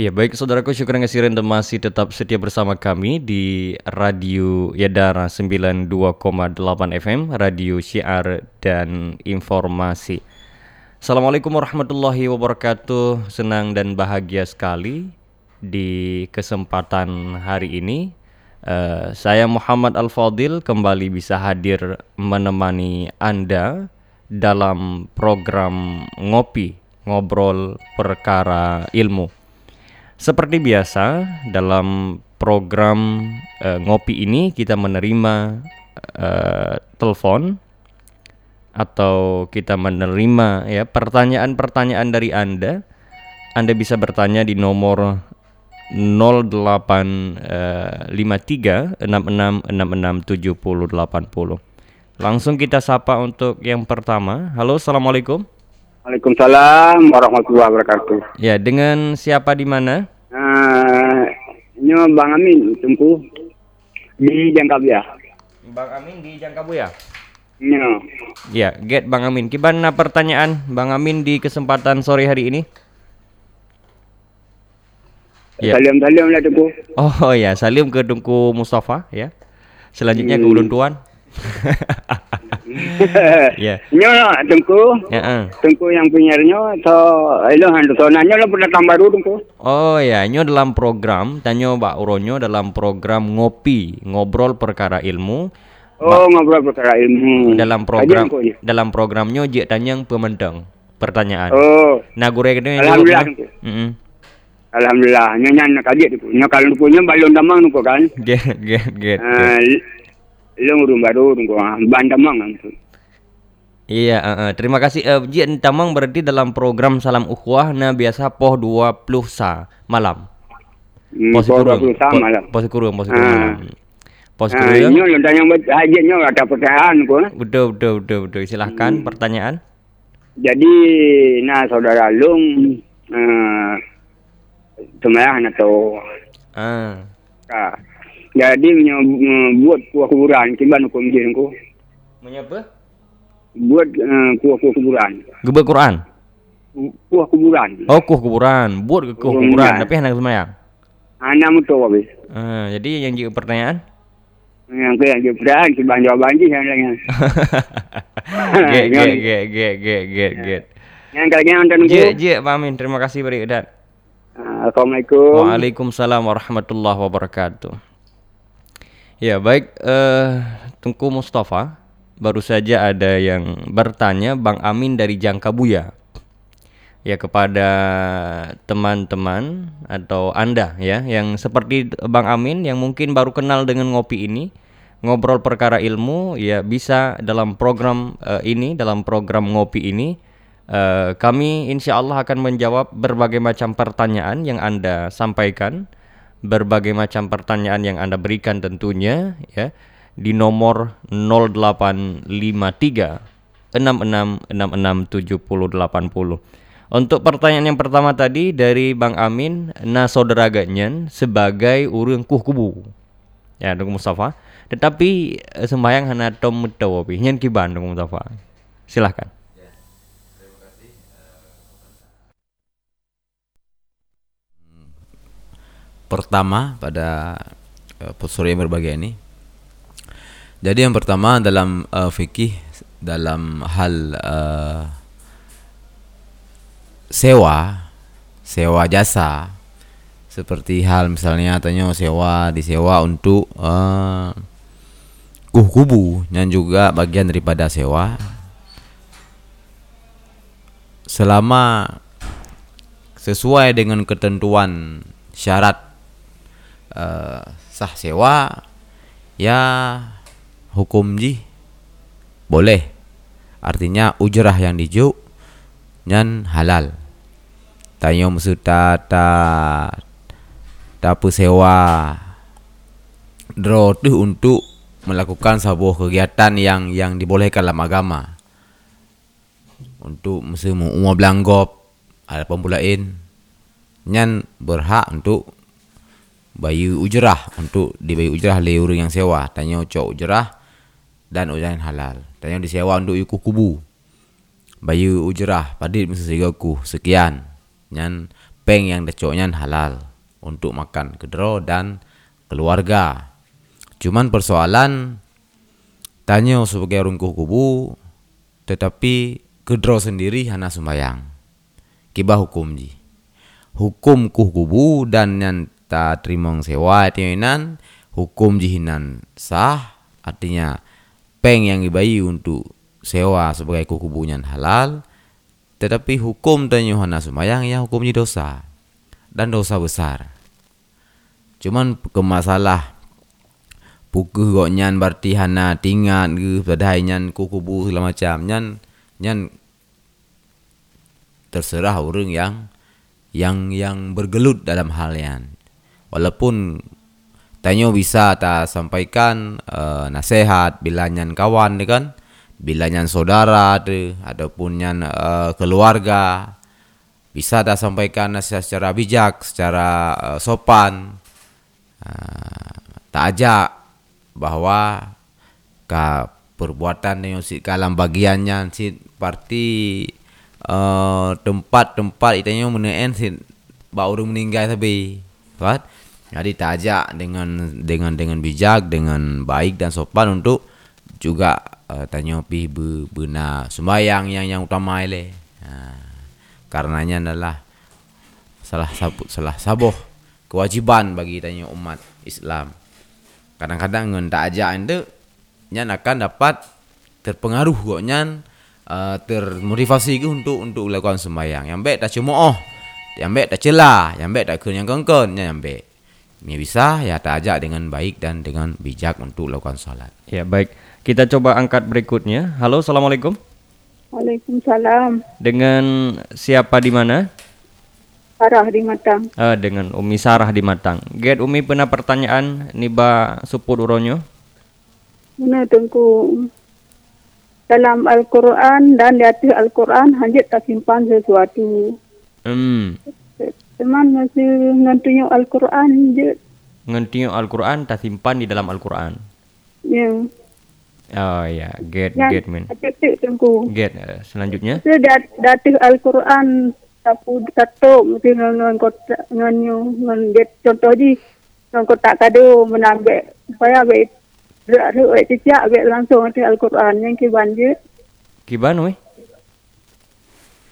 Ya baik saudaraku syukur random masih tetap setia bersama kami di Radio Yadara 92,8 FM Radio Syiar dan Informasi. Assalamualaikum warahmatullahi wabarakatuh. Senang dan bahagia sekali di kesempatan hari ini. Uh, Saya Muhammad Al-Fadil kembali bisa hadir menemani Anda dalam program Ngopi Ngobrol Perkara Ilmu seperti biasa, dalam program uh, ngopi ini kita menerima uh, telepon atau kita menerima ya pertanyaan-pertanyaan dari Anda. Anda bisa bertanya di nomor 0853 66 Langsung kita sapa untuk yang pertama. Halo, Assalamualaikum. Waalaikumsalam warahmatullahi wabarakatuh. Ya, dengan siapa di mana? Uh, ini Bang Amin, Tumpu di Jangkabuya. Bang Amin di Jangkabuya. Ya. Ya, get Bang Amin. Gimana pertanyaan Bang Amin di kesempatan sore hari ini? Ya. Salim salim lah Tungku. Oh ya, salim ke Tungku Mustafa ya. Selanjutnya hmm. ke Ulun Tuan. ya. Nyo tungku. Ya, uh. Tungku yang punyanya so ilo handu so nanya lo pendatang baru tungku. Oh ya, nyo dalam program tanyo Mbak Uronyo dalam program ngopi, ngobrol perkara ilmu. Oh, ngobrol perkara ilmu. Dalam program dalam programnya je tanyang pementang pertanyaan. Oh. Nah, gue Alhamdulillah. Mm -hmm. Alhamdulillah, nyonya nak kaji tu. Nyo kalau punya balon damang tu kan. Get get get. Uh, Long baru tunggu bandamang. Iya, uh, uh. terima kasih. Uh, Ji Tamang berarti dalam program Salam Ukhuwah nah biasa poh 20 sa malam. Pos kurung. sa malam. Pos kurung, pos kurung. Ah. Pos kurung. Ah, nyo yang tanya haji nyo ada pertanyaan ko. Betul, betul, betul, betul. Silahkan hmm. pertanyaan. Jadi, nah saudara Lung uh, semayang atau ah. Ah. Jadi buat kuah kuburan, kiban hukum jin ku. Menyapa? Buat uh, kuah kuah kuburan. Gebel Quran. Kuah kuburan. Oh, kuah kuburan. Buat kuah kuburan, tapi hendak semayang. Anak mutu habis. Uh, jadi yang juga pertanyaan? Yang ke yang pertanyaan, kiban jawaban je yang lain. Get, get, get, get, get, get, get. Yang kali yang nonton Je, je, Pak Amin. Terima kasih beri Udat. Assalamualaikum. Waalaikumsalam warahmatullahi wabarakatuh. Ya baik, uh, Tungku Mustafa, baru saja ada yang bertanya Bang Amin dari Jangkabuya. Ya kepada teman-teman atau Anda ya yang seperti Bang Amin yang mungkin baru kenal dengan ngopi ini, ngobrol perkara ilmu ya bisa dalam program uh, ini, dalam program ngopi ini uh, kami insya Allah akan menjawab berbagai macam pertanyaan yang Anda sampaikan berbagai macam pertanyaan yang Anda berikan tentunya ya di nomor 0853 66667080. Untuk pertanyaan yang pertama tadi dari Bang Amin, na saudara ganyan sebagai urang kuh kubu. Ya, dong Mustafa. Tetapi eh, sembayang hana tom mutawabi. Nyen kiban dong Mustafa. Silahkan. Pertama pada uh, sore yang berbahagia ini. Jadi yang pertama dalam uh, fikih dalam hal uh, sewa, sewa jasa seperti hal misalnya tanya sewa disewa untuk uh, kubu dan juga bagian daripada sewa selama sesuai dengan ketentuan syarat uh, sah sewa ya hukum ji boleh. Artinya ujrah yang diju dan halal. Tanya maksud ta ta tapu sewa. Tu untuk melakukan sebuah kegiatan yang yang dibolehkan dalam agama. Untuk mesti mau belanggop ada pembulain nyan berhak untuk bayu ujrah untuk dibayu ujrah le orang yang sewa tanya cok ujrah dan ujian halal tanya disewa untuk yuku kubu bayu ujrah padit mesti ku sekian nyan peng yang decoknya halal untuk makan kedro dan keluarga. Cuman persoalan tanya sebagai rungkuh kubu tetapi kedro sendiri hana sembayang. Kibah hukum ji. Hukum kuh kubu dan yang tak terima sewa tianan hukum jihinan sah artinya peng yang dibayi untuk sewa sebagai kuh kubunya halal tetapi hukum tanya hana sembayang ya hukumnya dosa dan dosa besar. Cuman ke masalah puku kok nyan berarti hana tingat ke padahal nyan kukubu segala macam nyan nyan terserah orang yang yang yang bergelut dalam hal yang walaupun tanya bisa tak sampaikan uh, nasihat bila nyan kawan ni kan bila nyan saudara tu ataupun nyan uh, keluarga bisa tak sampaikan nasihat secara bijak secara uh, sopan. Uh, tak ajak bahwa ka perbuatan yang si kalam bagiannya si parti tempat-tempat itanya meneen si baru meninggal tapi kan jadi tak ajak dengan dengan dengan bijak dengan baik dan sopan untuk juga uh, tanya pi benar sembahyang yang yang utama ile uh, karenanya adalah salah sabu, salah sabuh kewajiban bagi tanya umat Islam. Kadang-kadang ngan tak ajak ente nyan akan dapat terpengaruh kok nyan uh, termotivasi ke untuk untuk melakukan sembahyang. Yang baik tak cuma oh yang baik tak celah yang baik tak kena yang kengkon yang baik ini bisa ya tak ajak dengan baik dan dengan bijak untuk melakukan salat ya baik kita coba angkat berikutnya halo assalamualaikum Waalaikumsalam. Dengan siapa di mana? Sarah di Matang. Ah, dengan Umi Sarah di Matang. Get Umi pernah pertanyaan niba suput uronyo? Mana tengku dalam Al-Quran dan di atas Al-Quran hanya tak simpan sesuatu. Hmm. Teman masih ngantunya Al-Quran je. Ngantunya Al-Quran tak simpan di dalam Al-Quran. Ya. Oh ya, get Yang get men. Get uh, selanjutnya. Saya dat datang Al-Quran tapu tato mesti ngan kota ngan ngan get contoh di ngan kota kado menambah supaya be rak rak cicak be langsung nanti Al-Quran yang kiban je. Kiban we?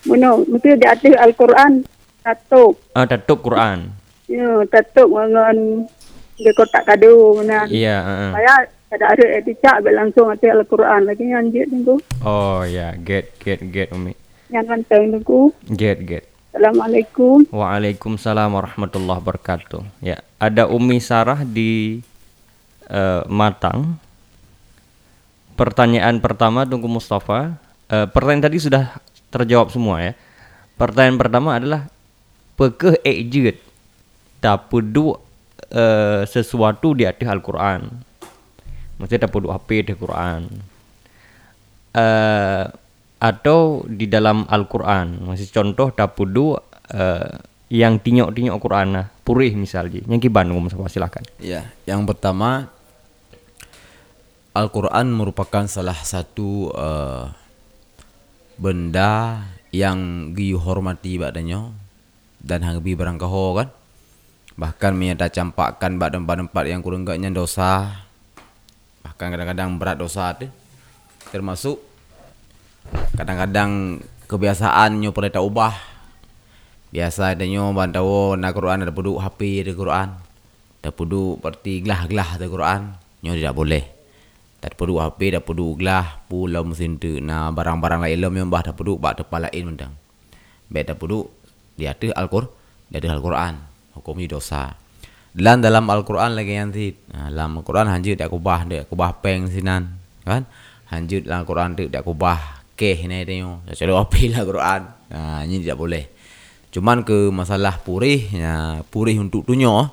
Mana mesti datang Al-Quran tato. Ah, tatuk Quran. Ya, tato ngan di kota kado mana. Iya, uh, uh. Supaya ada ada cicak be langsung nanti Al-Quran lagi yang je tengku. Oh ya, get get get Umi. Yang rantang tengku. Get get. Assalamualaikum. Waalaikumsalam warahmatullahi wabarakatuh. Ya, ada Umi Sarah di uh, Matang. Pertanyaan pertama tunggu Mustafa. Uh, pertanyaan tadi sudah terjawab semua ya. Pertanyaan pertama adalah pekeh ejit. Tapudu uh, sesuatu di atas Al-Qur'an. Maksudnya tapudu HP di Quran. Uh, atau di dalam Al-Quran. Masih contoh dapudu uh, yang tinyok-tinyok Quran purih misalnya. Yang kiban ngomong silakan. Ya yang pertama Al-Quran merupakan salah satu uh, benda yang dihormati badannya dan hangbi barang kaho kan? Bahkan menyata campakkan badan tempat yang kurang gaknya dosa. Bahkan kadang-kadang berat dosa tu. Termasuk kadang-kadang kebiasaan nyo perlu tak ubah. Biasa ada nyo bantawo na Quran ada pudu HP ada Quran. Ada pudu berarti gelah-gelah ada Quran. Nyo tidak boleh. Tak pudu HP ada pudu gelah pulau mesin tu. Na barang-barang lain yang bah ada pudu bah tepat lain mendang bet ada pudu dia ada Al-Qur'an dia ada Al-Quran hukumnya dosa. Dan dalam Al-Quran lagi nanti dalam Al-Quran hanjut dia kubah dia kubah peng sinan kan? Hanjut dalam Al-Quran dia kubah keh ni tengok Saya api lah Quran ha, Ini tidak boleh. Cuman ke masalah purih ya, Purih untuk tunyo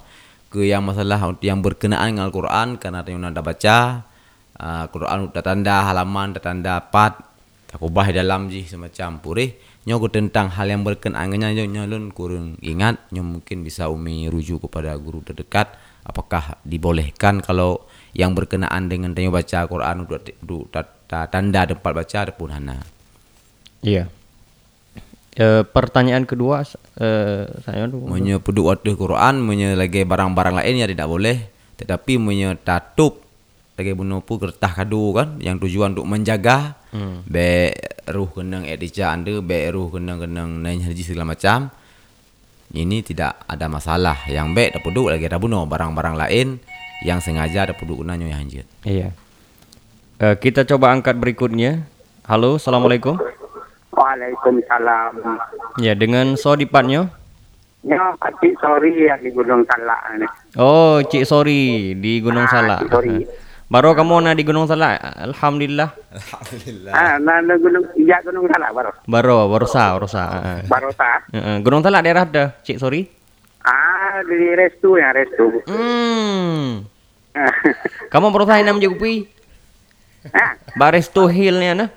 Ke yang masalah yang berkenaan dengan Al-Quran Kerana tengok nak baca uh, Quran tak tanda halaman tanda part Tak ubah dalam je semacam purih Nyo tentang hal yang berkenaan dengan nyo lun kurang ingat nyo mungkin bisa umi rujuk kepada guru terdekat apakah dibolehkan kalau yang berkenaan dengan tanya baca Quran untuk tanda tempat baca ataupun hana. Iya. E, pertanyaan kedua e, saya Menye peduk waktu Quran, menye lagi barang-barang lain ya tidak boleh. Tetapi menye tatup lagi bunuh pu kertas kadu kan yang tujuan untuk menjaga hmm. be ruh kenang etika anda be ruh kenang kenang naik haji segala macam ini tidak ada masalah yang be dapat duduk lagi ada bunuh barang-barang lain yang sengaja ada duduk gunanya yang hanjut iya uh, kita coba angkat berikutnya halo assalamualaikum Waalaikumsalam. Ya, dengan so? Ya, Cik Sori yang di Gunung Salak ini. Oh, Cik Sori di Gunung ah, Salak. Cik Sori. Baru kamu na di Gunung Salak? Alhamdulillah. Alhamdulillah. Ah, na, na gunung iya Gunung Salak baru. Baru, baru sa, baru sa. Baru sa. Gunung Salak daerah ada, Cik Sorry. Ah, di Restu ya, Restu. Hmm. kamu baru tahu nama Jupi? Ah. Barestu Hillnya nah.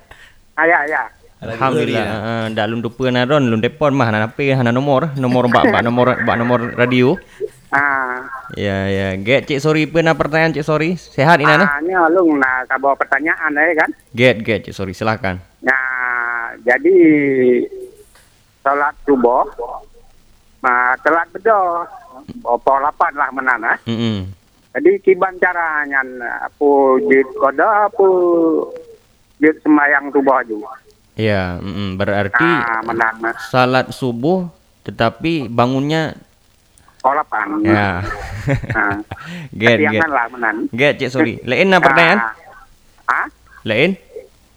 Ayah, ayah. Alhamdulillah. Uh, dah lun lupa na ron, lun depon mah na apa hana nomor, nomor bak bak nomor bak nomor radio. Ah. Ya ya, get cik sorry pun pertanyaan cik sorry. Sehat ini ah, Ini alung nak kabar pertanyaan ya kan? Get get cik sorry silakan. Nah, jadi salat subuh ma telat bedo. Opo lapan lah menana. Mm -hmm. Jadi kiban caranya apa jid koda apa jid semayang subuh juga. Ya, mm berarti nah, salat subuh tetapi bangunnya Lapan. Ya. Nah. get, get. lah menan. Get, cik sorry. Lain apa pertanyaan? Ah? Lain?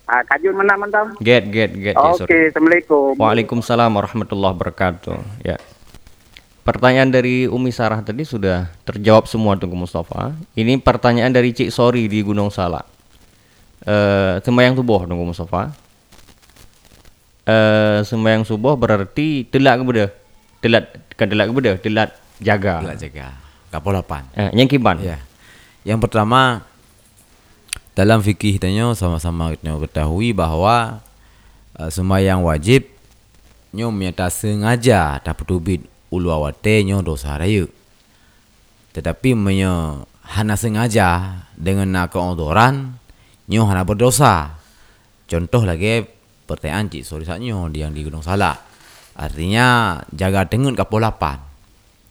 Ah, kajun mana mentam? Get, get, get, Oke, okay, Assalamualaikum. Waalaikumsalam warahmatullahi wabarakatuh. Ya. Pertanyaan dari Umi Sarah tadi sudah terjawab semua Tunggu Mustafa. Ini pertanyaan dari Cik Sori di Gunung Salak. Eh, sembahyang subuh Tunggu Mustafa. Eh, sembahyang subuh berarti telak kepada? Telat kan telat kepada? Telat jaga. Telat jaga. Lapan. Eh, yang kiban. Ya. Yang pertama dalam fikih tanya sama-sama kita ketahui bahwa uh, sembahyang wajib nyo menyata sengaja dapat dubit ulu awate nyo dosa raya. Tetapi menyo hana sengaja dengan nak keodoran nyo hana berdosa. Contoh lagi pertanyaan cik sorry saknyo yang di Gunung Salak. Artinya jaga dengan kapal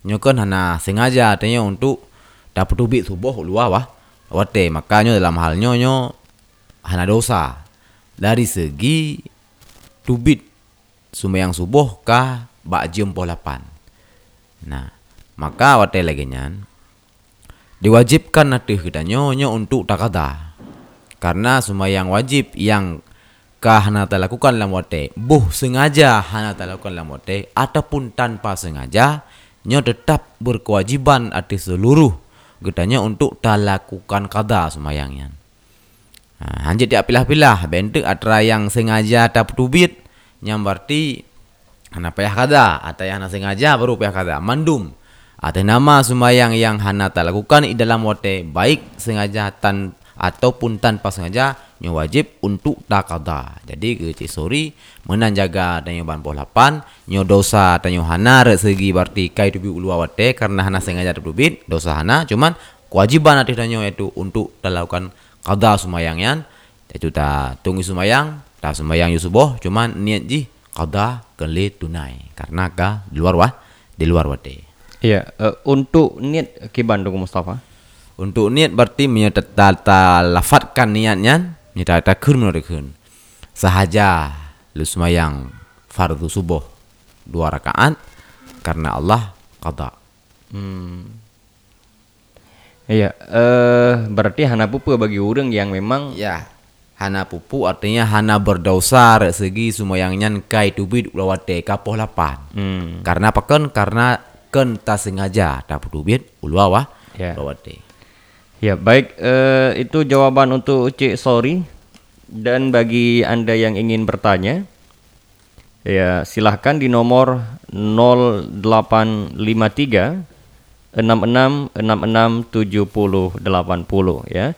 nyokan hana sengaja tanya untuk dapat duit subuh luar wah wate makanya dalam hal nyonyo hana dosa. Dari segi tubit yang subuh kah bak jam lapan. Nah maka wate lagi nyan diwajibkan nanti kita nyonyo untuk takada. Karena yang wajib yang kah hana lakukan dalam wate buh sengaja hana lakukan dalam wate ataupun tanpa sengaja nya tetap berkewajiban atas seluruh. Getanya untuk tak lakukan kada semayangnya. Ha, hanjit dia pilah-pilah. Bentuk atra yang sengaja tak tubit yang berarti hana payah kada atau yang sengaja baru payah kada mandum. Atau nama semayang yang hana tak lakukan di dalam wate baik sengaja tan ataupun tanpa sengaja nyo wajib untuk takada. Jadi ke cik sori menan jaga dan nyo ban lapan nyo dosa dan hana segi berarti kai tubi ulu awate karena hana sengaja bit dosa hana cuman kewajiban nanti dan itu untuk melakukan kada sumayangnya itu ta tunggu sumayang ta sumayang yusuboh cuman niat ji kada kali tunai karena ka di luar wah di luar wate. Iya, uh, untuk niat ke Bandung Mustafa. Untuk niat berarti menyata lafatkan niatnya ni ta ta kun menurut kun sahaja lu semayang fardu subuh dua rakaat karena Allah qada hmm. Iya, eh berarti hana pupu bagi orang yang memang ya hana pupu artinya hana berdosa segi sumayangnya kai tubid ulawate kapoh lapan. Hmm. Karena apa kan? Karena kan tak sengaja dapat tubid ulawa ya. ulawate. Ya baik uh, itu jawaban untuk Cik Sorry dan bagi anda yang ingin bertanya ya silahkan di nomor 0853 66 66 70 80 ya.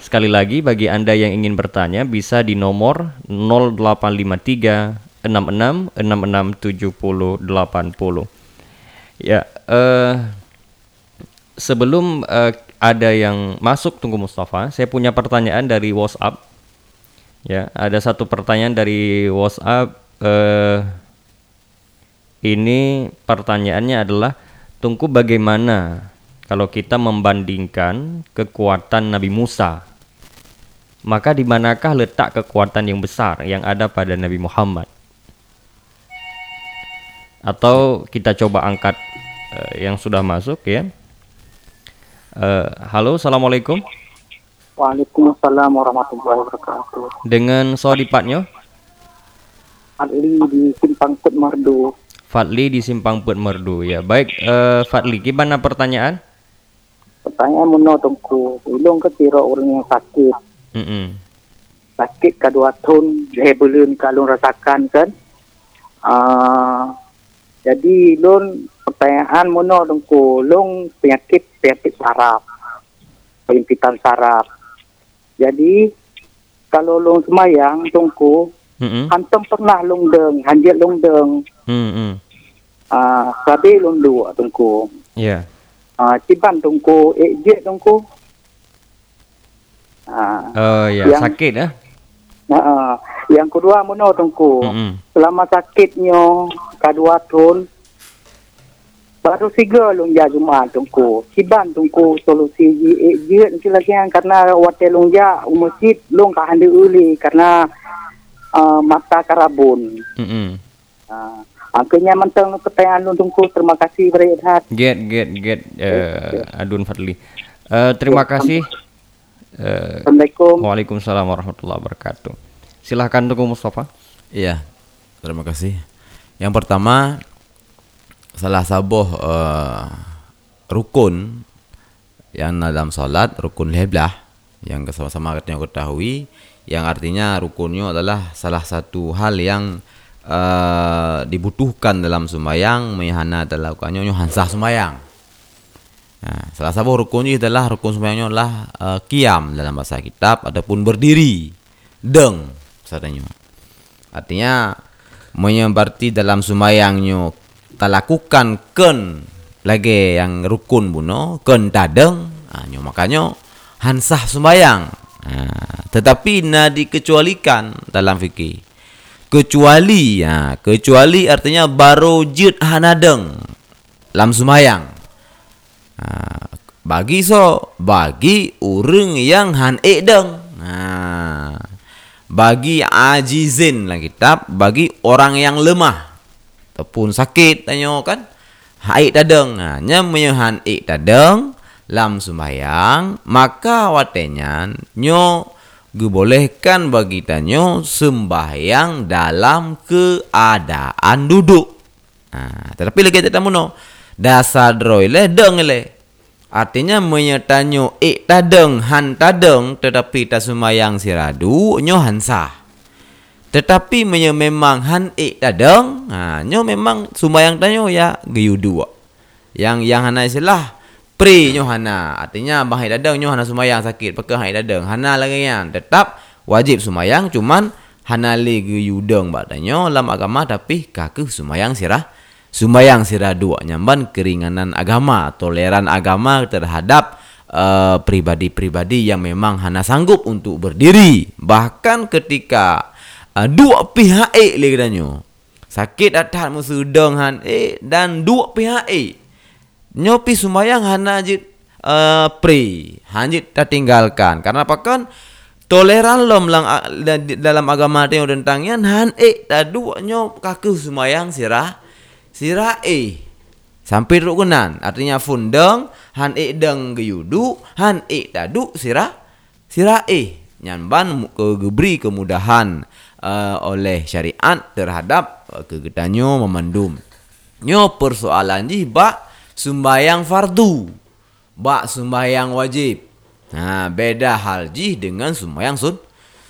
Sekali lagi bagi anda yang ingin bertanya bisa di nomor 0853 66 66 70 80. Ya, uh, sebelum uh, ada yang masuk tunggu Mustafa. Saya punya pertanyaan dari WhatsApp. Ya, ada satu pertanyaan dari WhatsApp. Eh, ini pertanyaannya adalah tunggu bagaimana kalau kita membandingkan kekuatan Nabi Musa maka di manakah letak kekuatan yang besar yang ada pada Nabi Muhammad atau kita coba angkat uh, yang sudah masuk ya uh, halo assalamualaikum. Waalaikumsalam warahmatullahi wabarakatuh. Dengan Sodipatnya Fadli di Simpang Put Merdu. Fadli di Simpang Put Merdu ya. Baik uh, Fadli gimana pertanyaan? Pertanyaan menurut tungku ulung ke orang yang sakit. Mm -mm. sakit kedua tahun dia belum kalau rasakan kan? Uh, jadi lon pertanyaan mono dengku long penyakit penyakit saraf. Penyempitan saraf. Jadi kalau long semayang dengku mm-hmm. hantam pernah long deng, hanjat long deng. Mm-hmm. Uh, sabi long dua dengku. Ya. Yeah. Uh, ciban dengku, eh jet dengku. Uh, oh ya, yeah. sakit ah. Uh, yang kedua mana tungku mm-hmm. selama sakitnya kedua tahun baru tiga lungja cuma tungku siban tungku solusi je je nanti lagi yang karena waktu lungja masjid lung kah handi uli karena uh, mata karabun mm-hmm. uh, Angkanya mentang pertanyaan lu tungku terima kasih berehat get get get uh, adun Fadli uh, terima kasih Uh, Assalamualaikum. Waalaikumsalam warahmatullahi wabarakatuh. Silahkan Tunggu Mustafa. Iya, terima kasih. Yang pertama, salah satu uh, rukun yang dalam salat rukun leblah yang sama-sama kita ketahui yang artinya rukunnya adalah salah satu hal yang uh, dibutuhkan dalam sembahyang mehana terlakukannya hansah sembahyang Nah, salah satu rukunnya adalah rukun semuanya adalah uh, kiam dalam bahasa kitab ataupun berdiri deng katanya. Artinya berarti dalam sumayangnya lakukan ken lagi yang rukun buno ken tadeng nah, makanya hansah sumayang nah, tetapi na dikecualikan dalam fikih kecuali ya kecuali artinya baru jid hanadeng dalam sumayang Ha, bagi so bagi urang yang han edeng. Ha, bagi ajizin lah kitab bagi orang yang lemah ataupun sakit tanya kan. Haid tadeng. Ha, nya menyohan ik tadeng lam sembahyang maka watenya nyo dibolehkan bagi tanyo sembahyang dalam keadaan duduk. Ha, tetapi lagi tak tamu no dasar droi le deng le artinya menyetanyo e tadeng han tadeng tetapi tak sumayang siradu nyo hansa tetapi menye memang han e tadeng ha nyo memang sumayang tanyo ya geyu dua. Yang yang hana istilah pre nyo hana. Artinya bahai tadeng nyo hana sumayang sakit pakai hai tadeng hana lagi yang tetap wajib sumayang cuman hana le geyu deng badanyo dalam agama tapi kaku sumayang sirah Sumbayang sira dua. Nyamban keringanan agama, toleran agama terhadap uh, pribadi-pribadi yang memang hana sanggup untuk berdiri. Bahkan ketika uh, dua pihak eh leganyo sakit atas musudong han. Eh dan dua pihak eh. Nyopi sumbayang hana jit uh, pri hanjit tinggalkan. Karena apa kan? Toleran lom lang dalam agama tengok tentangnya han. Eh tak dua nyop kaku sumayang sirah. Sirai sampai rukunan artinya fundeng han e deng geyudu han e tadu sirah. Sirai nyamban ke geberi kemudahan uh, oleh syariat terhadap uh, kegetanyo memandum nyo persoalan ji ba sumbayang fardu. Ba sumbayang wajib. Nah beda hal ji dengan sumbayang sun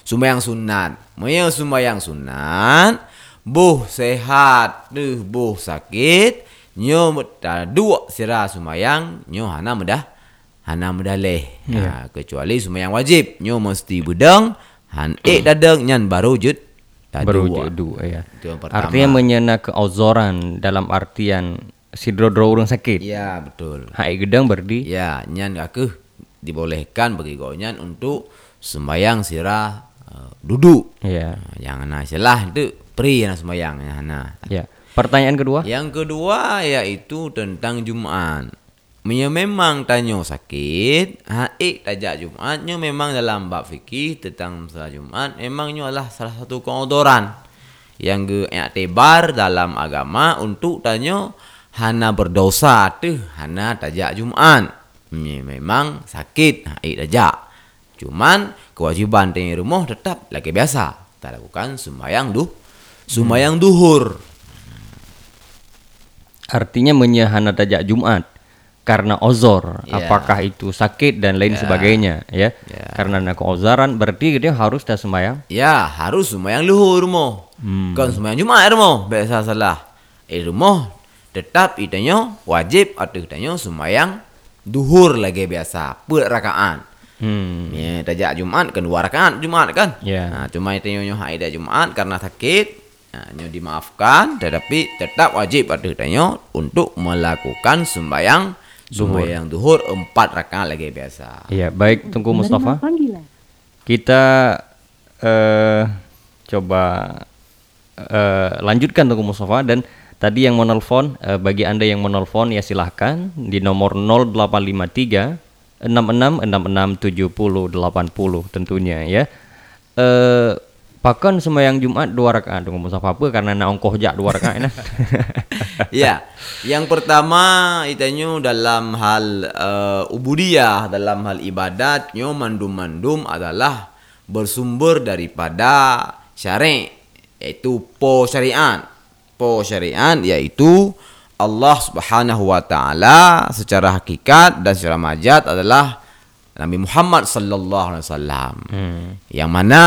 sumbayang sunat. Moyo sumbayang sunat buh sehat duh buh sakit nyo ta dua sira sumayang nyo hana mudah hana mudah leh yeah. ha, kecuali sumayang wajib. Nyo mesti budang han. Ek dadang nyan baru jud baru dua. ya. Artinya menyena keozoran dalam artian sidrodro urang sakit. Ya betul. Hai gedang berdi. Ya nyan aku dibolehkan bagi gonyan untuk sembayang sirah uh, duduk. Ya. Yang nah, istilah itu pri na semayang ya nah. Ya. Pertanyaan kedua? Yang kedua yaitu tentang Jumat. Ia memang tanya sakit, haik tajak Jumatnya memang dalam bab fikih tentang masalah Jumat memangnya adalah salah satu keodoran yang ke tebar dalam agama untuk tanya hana berdosa tu hana tajak Jumat. Memang sakit haik tajak. Cuman kewajiban di rumah tetap lagi biasa. Tak lakukan sembahyang duh, sembahyang duhur. Artinya menyahana tajak Jumat karena ozor, yeah. apakah itu sakit dan lain yeah. sebagainya, ya. Yeah. Karena nak ozaran berarti dia harus dah sembahyang. Ya, harus sembahyang luhur mo. Hmm. Kan sembahyang Jumat mo, biasa salah. Eh rumah tetap itanya wajib atau itanya sembahyang duhur lagi biasa, per rakaat. Hmm. Ya, tajak Jumat kan dua rakaat Jumat kan. Yeah. Nah, cuma itanya nyo haida Jumat karena sakit. Nah, nyo dimaafkan tetapi tetap wajib atau itanya untuk melakukan sembahyang Zuhur. yang duhur empat rakaat lagi biasa. Iya, baik Tunggu Mustafa. Kita uh, coba uh, lanjutkan Tunggu Mustafa dan tadi yang menelpon uh, bagi Anda yang menelpon ya silahkan di nomor 0853 6666 70 80 tentunya ya. Uh, Pakan sembahyang Jumat dua rakaat tunggu Mustafa apa karena nak ongkoh jak dua rakaat nah. ya, yang pertama itanya dalam hal uh, ubudiyah, dalam hal ibadatnya mandum-mandum adalah bersumber daripada syari' yaitu po syariat. Po syariat yaitu Allah Subhanahu wa taala secara hakikat dan secara majaz adalah Nabi Muhammad sallallahu alaihi wasallam. Hmm. Yang mana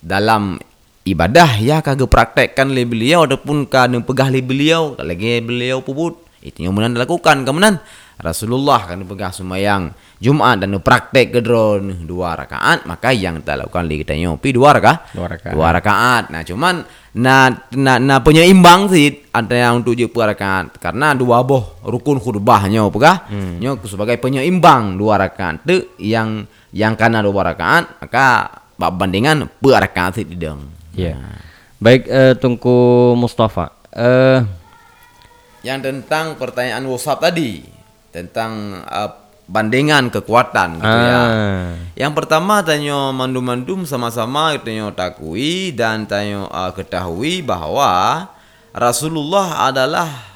dalam ibadah ya kagak praktekkan le beliau ataupun kan pegah le beliau lagi beliau puput. Itu yang menan dilakukan kemudian Rasulullah kan pegah semayang Jumat dan praktek ke drone dua rakaat maka yang tak lakukan li kita nyopi dua rakaat dua rakaat. Dua rakaat. Nah cuman na na na penyeimbang sih ada yang untuk je rakaat. Karena dua boh rukun khutbahnya pegah hmm. nyo sebagai penyeimbang dua rakaat. Tu yang yang karena dua rakaat maka bandingan berkat di dong. Ya. Baik uh, Tungku Mustafa. Uh, yang tentang pertanyaan WhatsApp tadi tentang uh, bandingan kekuatan gitu ya. ah. ya. Yang pertama tanya mandum-mandum sama-sama tanya takui dan tanya uh, ketahui bahwa Rasulullah adalah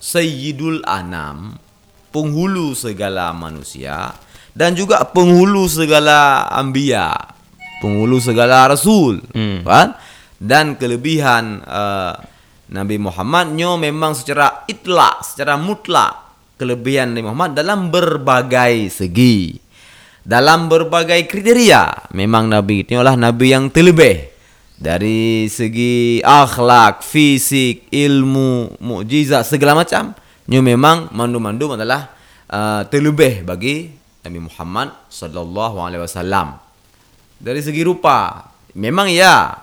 Sayyidul Anam, penghulu segala manusia dan juga penghulu segala ambia penghulu segala rasul. Hmm. kan? Dan kelebihan uh, Nabi Muhammad nyo memang secara itlak secara mutlak kelebihan Nabi Muhammad dalam berbagai segi. Dalam berbagai kriteria memang Nabi itu adalah Nabi yang terlebih. Dari segi akhlak, fisik, ilmu, mukjizat segala macam nyo memang mandu-mandu adalah uh, terlebih bagi Nabi Muhammad sallallahu alaihi wasallam dari segi rupa memang ya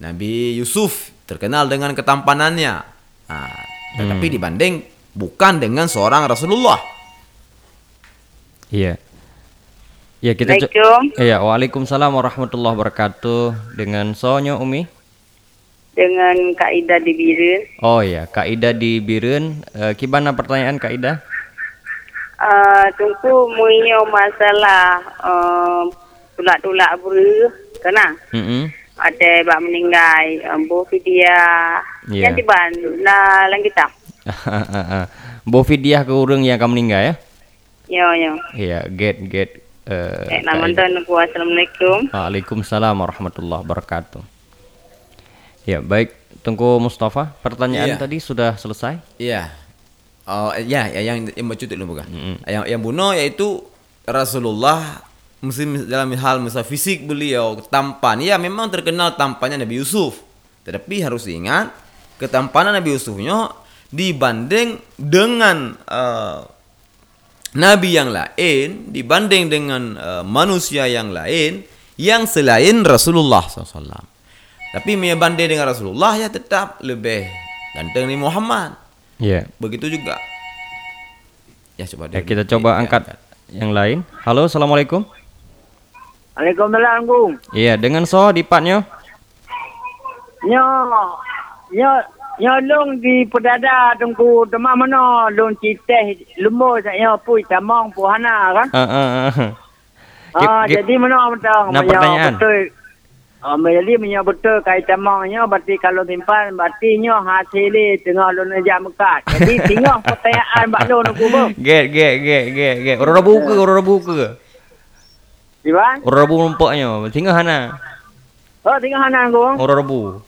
Nabi Yusuf terkenal dengan ketampanannya nah, tetapi hmm. dibanding bukan dengan seorang Rasulullah iya Ya kita. Iya, Waalaikumsalam warahmatullahi wabarakatuh. Dengan Sonyo Umi? Dengan Kak Ida di Birun. Oh ya, Kak Ida di Birun. Uh, gimana pertanyaan Kak Ida? Uh, tunggu muio masalah uh, tulak-tulak buru kena. Mm-hmm. Ada bak meninggal ambo fidia yeah. yang tiban la lang kita. Bo fidia ke urang yang kamu meninggal ya? Yo yo. Iya, get get uh, eh, nama tuan Assalamualaikum. Waalaikumsalam warahmatullahi wabarakatuh. Ya, baik. Tunggu Mustafa, pertanyaan yeah. tadi sudah selesai? Iya. Oh, ya, ya yang yang dulu bukan. Mm -hmm. Yang yang bunuh yaitu Rasulullah mesti dalam hal misal fisik beliau tampan. Ya memang terkenal tampannya Nabi Yusuf. Tetapi harus ingat ketampanan Nabi Yusufnya dibanding dengan uh, nabi yang lain dibanding dengan uh, manusia yang lain yang selain Rasulullah SAW tapi banding dengan Rasulullah ya tetap lebih ganteng ni Muhammad. Yeah. begitu juga. Ya coba ya, kita coba angkat. yang lain. Halo assalamualaikum Waalaikumsalam, Gung. Iya, dengan so di patnya. Nyo, nyo nyolong di pedada tunggu teman mana long citeh lumur saya pui tamang puhana kan. Ah, ah, ah. Ah, jadi mana betul. Nah, pertanyaan. Betul. Ah, jadi punya betul kait tamangnya berarti kalau timpan berarti nyo hasil tengah lu jam mekat. Jadi tengah pertanyaan bak lu nak kubo. Get get get get get. Orang buka, orang buka. Di? Orang rebu nampaknya. Tinggal hana. Oh, tengah hana. Orang rebu.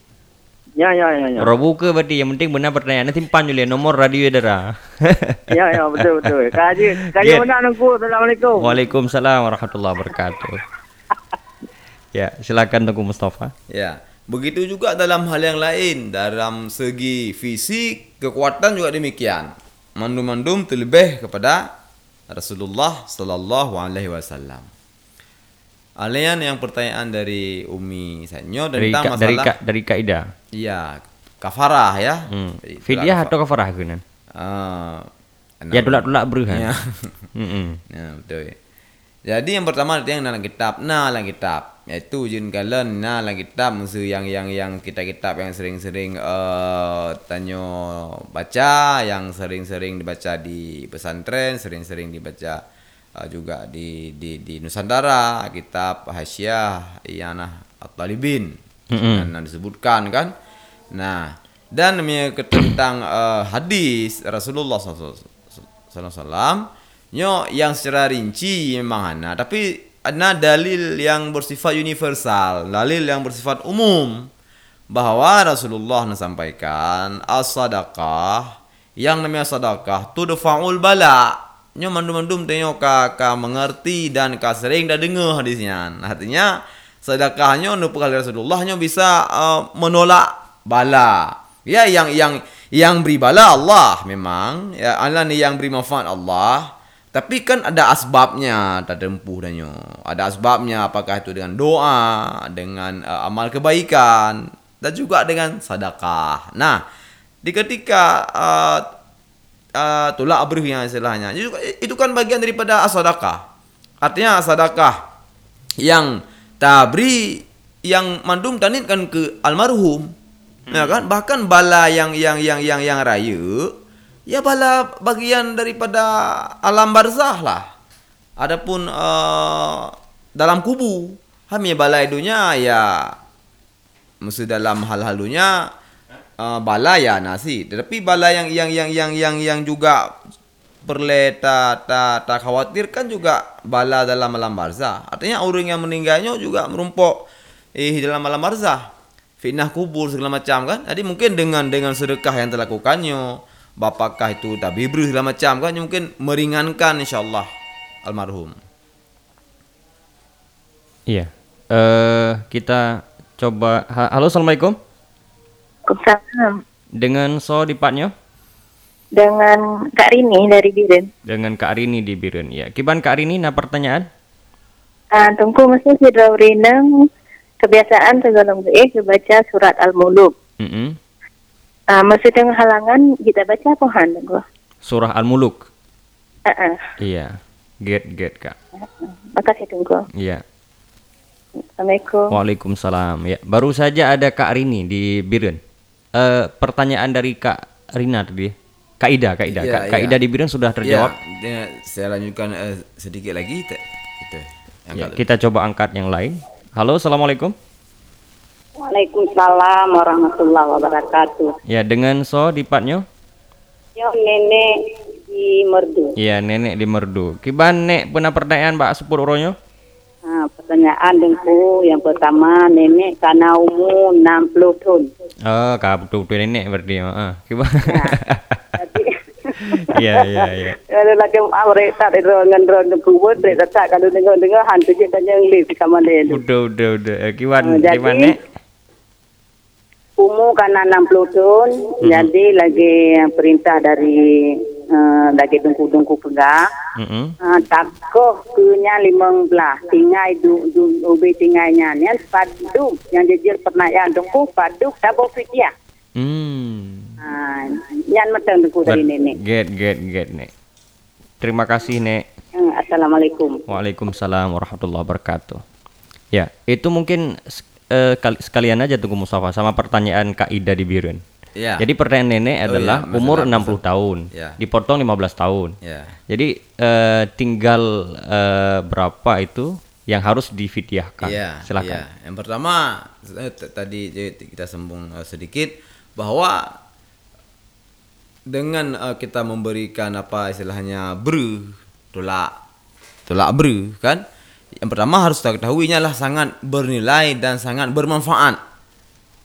Ya, ya, ya, ya. Orang buka berarti yang penting benar pertanyaan. Simpan dulu ya nomor radio Edera. Ya, ya, betul, betul. Kaji, kaji mana nak ku. Assalamualaikum. Waalaikumsalam warahmatullahi wabarakatuh. ya, silakan Tengku Mustafa. Ya, begitu juga dalam hal yang lain dalam segi fisik kekuatan juga demikian. Mandum-mandum terlebih kepada Rasulullah sallallahu alaihi wasallam. Alian yang pertanyaan dari Umi Sanyo Dari tentang ka, dari masalah ka, dari kaidah. iya kafarah ya. Hmm. Fidyah atau kafarah? Ah, Ya dulak-dulak beruhan. Ya. Mm-mm. Ya, betul. Jadi yang pertama yang dalam kitab, nah dalam kitab, yaitu jin kalen, nah dalam kitab musuh yang yang yang kita kitab yang sering-sering uh, tanyo baca, yang sering-sering dibaca di pesantren, sering-sering dibaca uh, juga di di di Nusantara, kitab Hasyiah Iyanah At-Talibin. Mm-mm. Dan disebutkan kan. Nah, dan tentang uh, hadis Rasulullah SAW nyo yang secara rinci memang ana tapi ada dalil yang bersifat universal dalil yang bersifat umum bahwa Rasulullah sampaikan as-sadaqah yang namanya sedekah tudfa'ul bala nyo mandum-mandum tengok ka, ka mengerti dan ka sering dah dengar hadisnya artinya sedekahnya nu kali Rasulullah nyo bisa uh, menolak bala. Ya yang yang yang beri bala Allah memang. Ya Allah ni yang beri manfaat Allah. Tapi kan ada asbabnya tak tempuh danyo ada asbabnya apakah itu dengan doa dengan uh, amal kebaikan dan juga dengan sedekah. Nah di ketika uh, uh, tolak abrih yang istilahnya. Itu, kan bagian daripada as-sadaqah. Artinya as-sadaqah yang tabri yang mandum tanitkan ke almarhum. Ya kan? Bahkan bala yang yang yang yang yang raya ya bala bagian daripada alam barzah lah. Adapun uh, dalam kubu. Hamnya bala idunya ya mesti dalam hal-halunya uh, bala ya nasi tetapi bala yang yang yang yang yang yang juga perle tak tak tak khawatir kan juga bala dalam alam barzah. Artinya orang yang meninggalnya juga merumpok eh dalam alam barzah. Fitnah kubur segala macam kan. Jadi mungkin dengan dengan sedekah yang telah lakukannya bapakah itu tabibru segala macam kan mungkin meringankan insyaallah almarhum. Iya. Eh kita coba ha- Halo, Assalamualaikum. Waalaikumsalam. Dengan so di partnya Dengan Kak Rini dari Biren. dengan Kak Arini di Biren. Ya, kiban Kak Arini nah pertanyaan? Ah, tunggu mesti si Renang kebiasaan segala eh baca surat Al-Muluk. Mm-mm. Ah, mesti dengan halangan kita baca pohan tunggu. Surah Al-Muluk. Ah, ah. Iya. Get get Kak. Makasih tunggu. Iya. Assalamualaikum. Waalaikumsalam. Ya, baru saja ada Kak Rini di Biren. Eh pertanyaan dari Kak Rina tadi. Kak Ida, Kak Ida. Iya, Kak, Kak iya. Ida di Biren sudah terjawab. Ya, saya lanjutkan eh, sedikit lagi. Itu. Yang Ya, kita coba angkat yang lain. Halo, Assalamualaikum. Waalaikumsalam warahmatullahi wabarakatuh. Ya, dengan so di partnya? Yo nenek di Merdu. Iya, nenek di Merdu. Kiban nek pernah pertanyaan Mbak sepur uronyo? Nah, pertanyaan dengku yang pertama nenek karena umur 60 tahun. Oh, kak betul betul nenek berarti. Heeh. Kiban. Jadi Iya, iya, iya. Kalau lagi awak tak ada dengan dengan dengku buat tak tak kalau dengar dengar hantu je tanya ngelis sama dia. Udah, udah, udah. Eh, Kiban, Ah, jadi- kiban nek? Umur karena 60 tahun, jadi lagi perintah dari uh, lagi dengku-dengku pegang. Mm-mm. Uh, takoh kunya limang belah tinggai du du ubi tingainya ni padu yang jejir pertanyaan dengku padu tabo fitia Hmm. ah yan matang dengku dari nenek Get, get, get, nek. Terima kasih, nek. uh, assalamualaikum Waalaikumsalam warahmatullahi wabarakatuh. Ya, itu mungkin eh, kali- sekalian aja tunggu Mustafa sama pertanyaan Kak Ida di Birun. Ya. Jadi pertanyaan nenek oh, adalah ya, umur 60 masalah. tahun, ya. dipotong 15 tahun. Ya. Jadi uh, tinggal uh, berapa itu yang harus difidyahkan? Ya, Silakan. Ya. Yang pertama tadi kita sambung uh, sedikit bahwa dengan uh, kita memberikan apa istilahnya ber tolak tolak ber kan yang pertama harus kita ketahuinya lah sangat bernilai dan sangat bermanfaat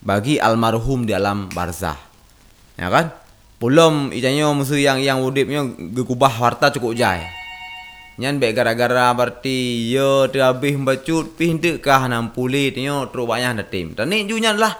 bagi almarhum di alam barzah. Ya kan? Belum ijanyo musuh yang yang wudipnya gekubah harta cukup jai. Nyan baik gara-gara berarti yo terhabis bacut pintu kah enam puluh tio terus banyak tim. Dan ni junya lah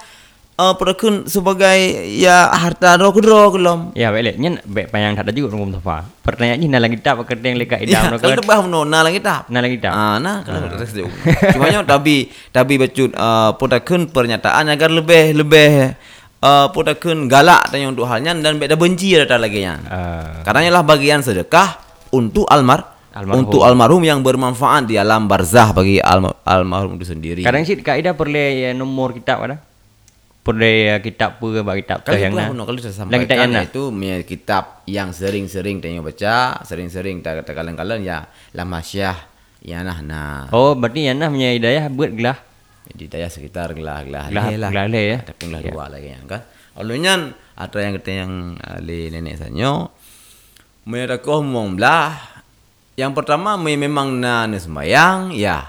uh, perekun sebagai ya harta roh kedro kelom. Ya baik nyen baik payang ada juga ngom tafa. Pertanyaannya nalang kita apa kerja yang lekat idam ya, kalau tebah no nalang kita. Nalang kita. Ah nah kalau ah. Cuma nyo tapi tapi becut uh, perekun pernyataan agar lebih lebih uh, perekun galak tanya untuk halnya dan beda benci ada lagi yang. Uh. Karena lah bagian sedekah untuk almar Almarhum. Untuk almarhum yang bermanfaat di alam barzah bagi almar almarhum itu sendiri. Kadang sih kaidah perlu ya, nomor kitab ada pernah kitab pun bagi kitab kalau yang nak? kalau saya sampaikan yang itu punya kitab yang sering-sering tanya baca sering-sering tak kata kalian-kalian ya lama syah ya nah nah. Oh berarti yang nah punya hidayah buat gelah? Hidayah sekitar gelah gelah gelah lah. gelah le ya? Tapi gelah ya. dua lagi yang kan? Alunyan ada yang kata yang ali nenek sanyo mereka ngomong belah yang pertama memang na sembayang ya.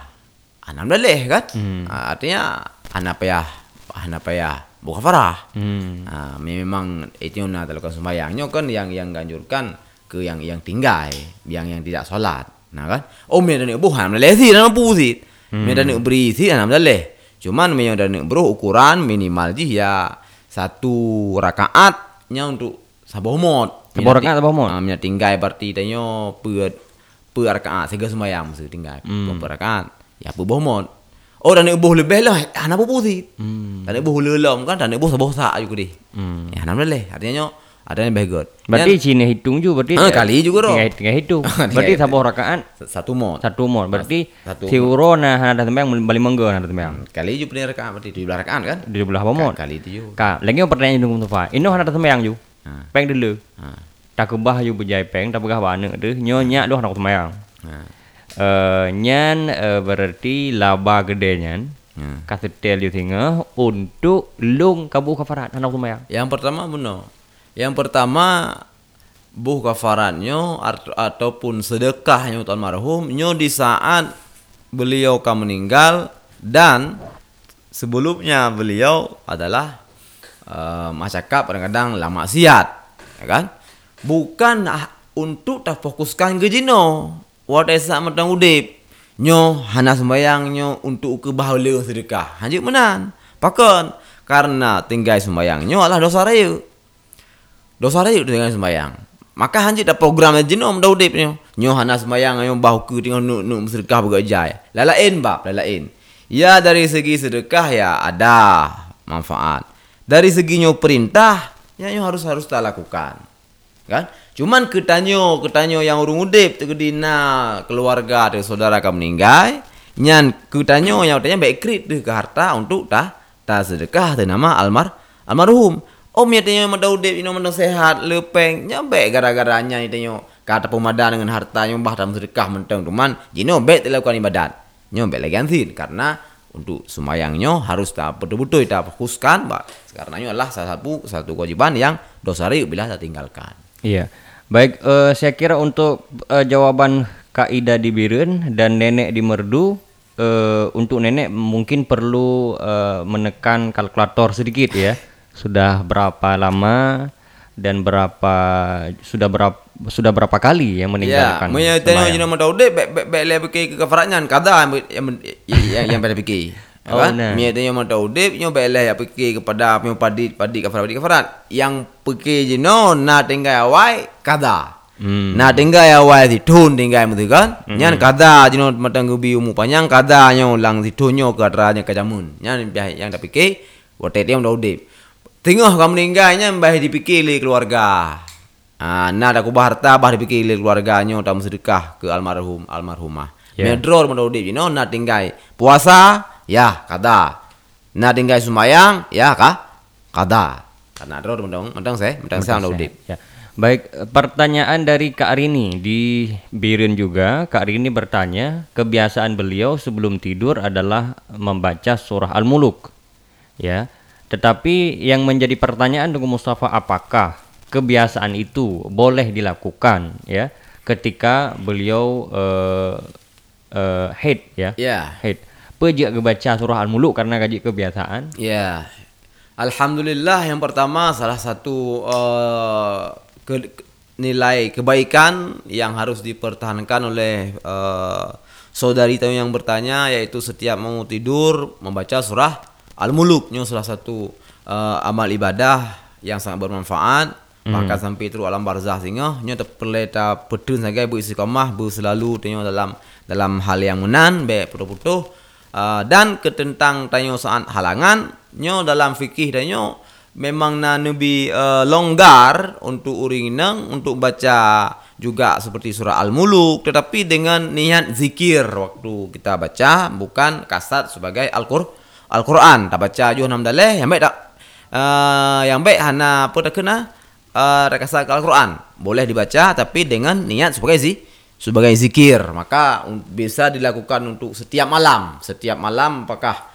Anak boleh kan? Hmm. artinya anak ya apa ya buka farah. Hmm. Nah, memang itu yang lakukan sembahyangnya kan yang yang ganjurkan ke yang yang tinggal, yang yang tidak sholat. Nah kan, oh mereka ni bukan melesi dan pusit. Mereka ni berisi dan meleleh. Cuman memang dan bro ukuran minimal je ya satu rakaatnya untuk saboh mod. Saboh rakaat saboh mod. Ah, uh, tinggal berarti tanya per per rakaat sehingga sembahyang mesti tinggal hmm. rakaat. Ya boh mod. Oh dan ibu lebih lah, anak ibu putih. Hmm. Dan ibu lelam kan, dan ibu sabah sak juga deh. Hmm. Ya anak boleh, artinya ada yang bagus. Berarti Cina hitung juga berarti. Ah, kali juga roh. Tinggal, tinggal hitung. berarti sabah rakaat satu mod. Satu mod. Berarti satu si uro nah ada tempat yang balik menggo ada tempat. Hmm. Kali juga punya rakaat berarti di belah rakaat kan? Di belah apa mod? Kali itu juga. Kak, lagi yang pertanyaan tuh Pak. Ini ada tempat yang juga. Peng dulu. Tak kebah juga berjaya peng, tak begah bana tu. Nyonya doh nak tempat yang. Uh, nyan uh, berarti laba gede nyan. Hmm. kata tel you tengah untuk lung kabu kafarat anak rumah yang pertama benar yang pertama buh kafaratnya ataupun sedekahnya untuk almarhum nyo di saat beliau kamu meninggal dan sebelumnya beliau adalah uh, masyarakat kadang-kadang lama siat ya kan? Bukan ah, untuk tak fokuskan ke jino Wat esa matang udip. Nyo hana sembayang nyo untuk ke bahagia sedekah. Hanjuk menan. Pakon. Karena tinggal sembayang nyo adalah dosa raya. Dosa raya tinggal sembayang. Maka hanjuk dah program nyo dah udip nyo. Nyo hana sembayang nyo bahu ke tinggal nuk nuk sedekah bergajai. Lalain bab, lalain. Ya dari segi sedekah ya ada manfaat. Dari segi nyo perintah, ya nyo harus harus tak lakukan. Kan? Cuman ketanyo, ketanyo yang urung udip tegedina keluarga atau saudara kamu meninggal, nyan ketanyo yang utanya baik krit ke harta untuk tah tah sedekah te nama almar almarhum. Om ya tanyo mada udip ino mada sehat lepeng nyampe gara-garanya tanyo kata pemadan dengan harta yang bah dalam sedekah menteng cuman jino baik dilakukan ibadat. Nyombe lagi ansin karena untuk semayangnya harus tak betul-betul kita fokuskan bah sekarang adalah salah satu satu kewajiban yang dosa riu bila tak tinggalkan. Iya. Baik, uh, saya kira untuk uh, jawaban Kaida di Birun dan Nenek di Merdu, uh, untuk Nenek mungkin perlu uh, menekan kalkulator sedikit ya. Sudah berapa lama dan berapa sudah berapa sudah berapa kali yang meninggalkan? Ya, tengok jenama mau tahu deh, baik lebih ke kefaratnya, kada yang yang yang, fikir. Oh, kan? Nah. Mia tanya mau tahu dip nyo bela ya pergi kepada punya padi padi kafarat padi kafarat. Yang pergi je no na tinggal awai kada. Hmm. Na tinggal awai si tun tinggal mu kan. Hmm. Nyan kada je no matang gubi umu panjang kada nyo lang si tun nyo ke atranya ke jamun. Nyan yang dah pergi wote dia mau dip. Tengah kamu meninggalnya mbah dipikir keluarga. Ah, na ada kubah harta bah dipikir keluarganya tak sedekah ke almarhum almarhumah. Yeah. Medror mau dip, you know, na tinggal puasa ya kada. Na tinggal sumayang ya kah? Kada. Karena ada mendong, mendong saya, mendong saya udip. Ya. Baik, pertanyaan dari Kak Rini di Birin juga. Kak Rini bertanya, kebiasaan beliau sebelum tidur adalah membaca surah Al-Muluk. Ya. Tetapi yang menjadi pertanyaan dengan Mustafa apakah kebiasaan itu boleh dilakukan ya ketika beliau uh, uh, head ya. Yeah. Head. Pejak baca surah Al-Muluk karena gaji kebiasaan. Ya. Yeah. Alhamdulillah yang pertama salah satu uh, ke, nilai kebaikan yang harus dipertahankan oleh uh, saudari tahu yang bertanya yaitu setiap mau tidur membaca surah Al-Muluk salah satu uh, amal ibadah yang sangat bermanfaat hmm. bahkan sampai terus alam barzah sehingga nyo terpeleta pedun sebagai bu istiqamah bu selalu tanya dalam dalam hal yang menan be putuh-putuh uh, dan ketentang tanya saat halangan nyo dalam fikih dan memang na nabi uh, longgar untuk urinang untuk baca juga seperti surah Al-Muluk tetapi dengan niat zikir waktu kita baca bukan kasat sebagai Al-Qur Al-Quran. Tak baca juga enam dalih yang baik tak? Uh, yang baik hana apa tak kena? Uh, kasat Al-Quran. Boleh dibaca tapi dengan niat sebagai zi sebagai zikir. Maka bisa dilakukan untuk setiap malam. Setiap malam apakah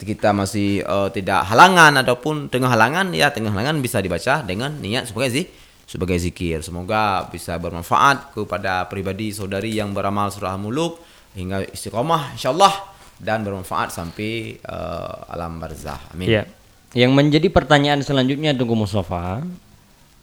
kita masih uh, tidak halangan ataupun tengah halangan ya tengah halangan bisa dibaca dengan niat sebagai zi sebagai zikir. Semoga bisa bermanfaat kepada pribadi saudari yang beramal surah muluk hingga istiqomah insyaallah dan bermanfaat sampai uh, alam barzah. Amin. Ya. yang menjadi pertanyaan selanjutnya tunggu Mustafa.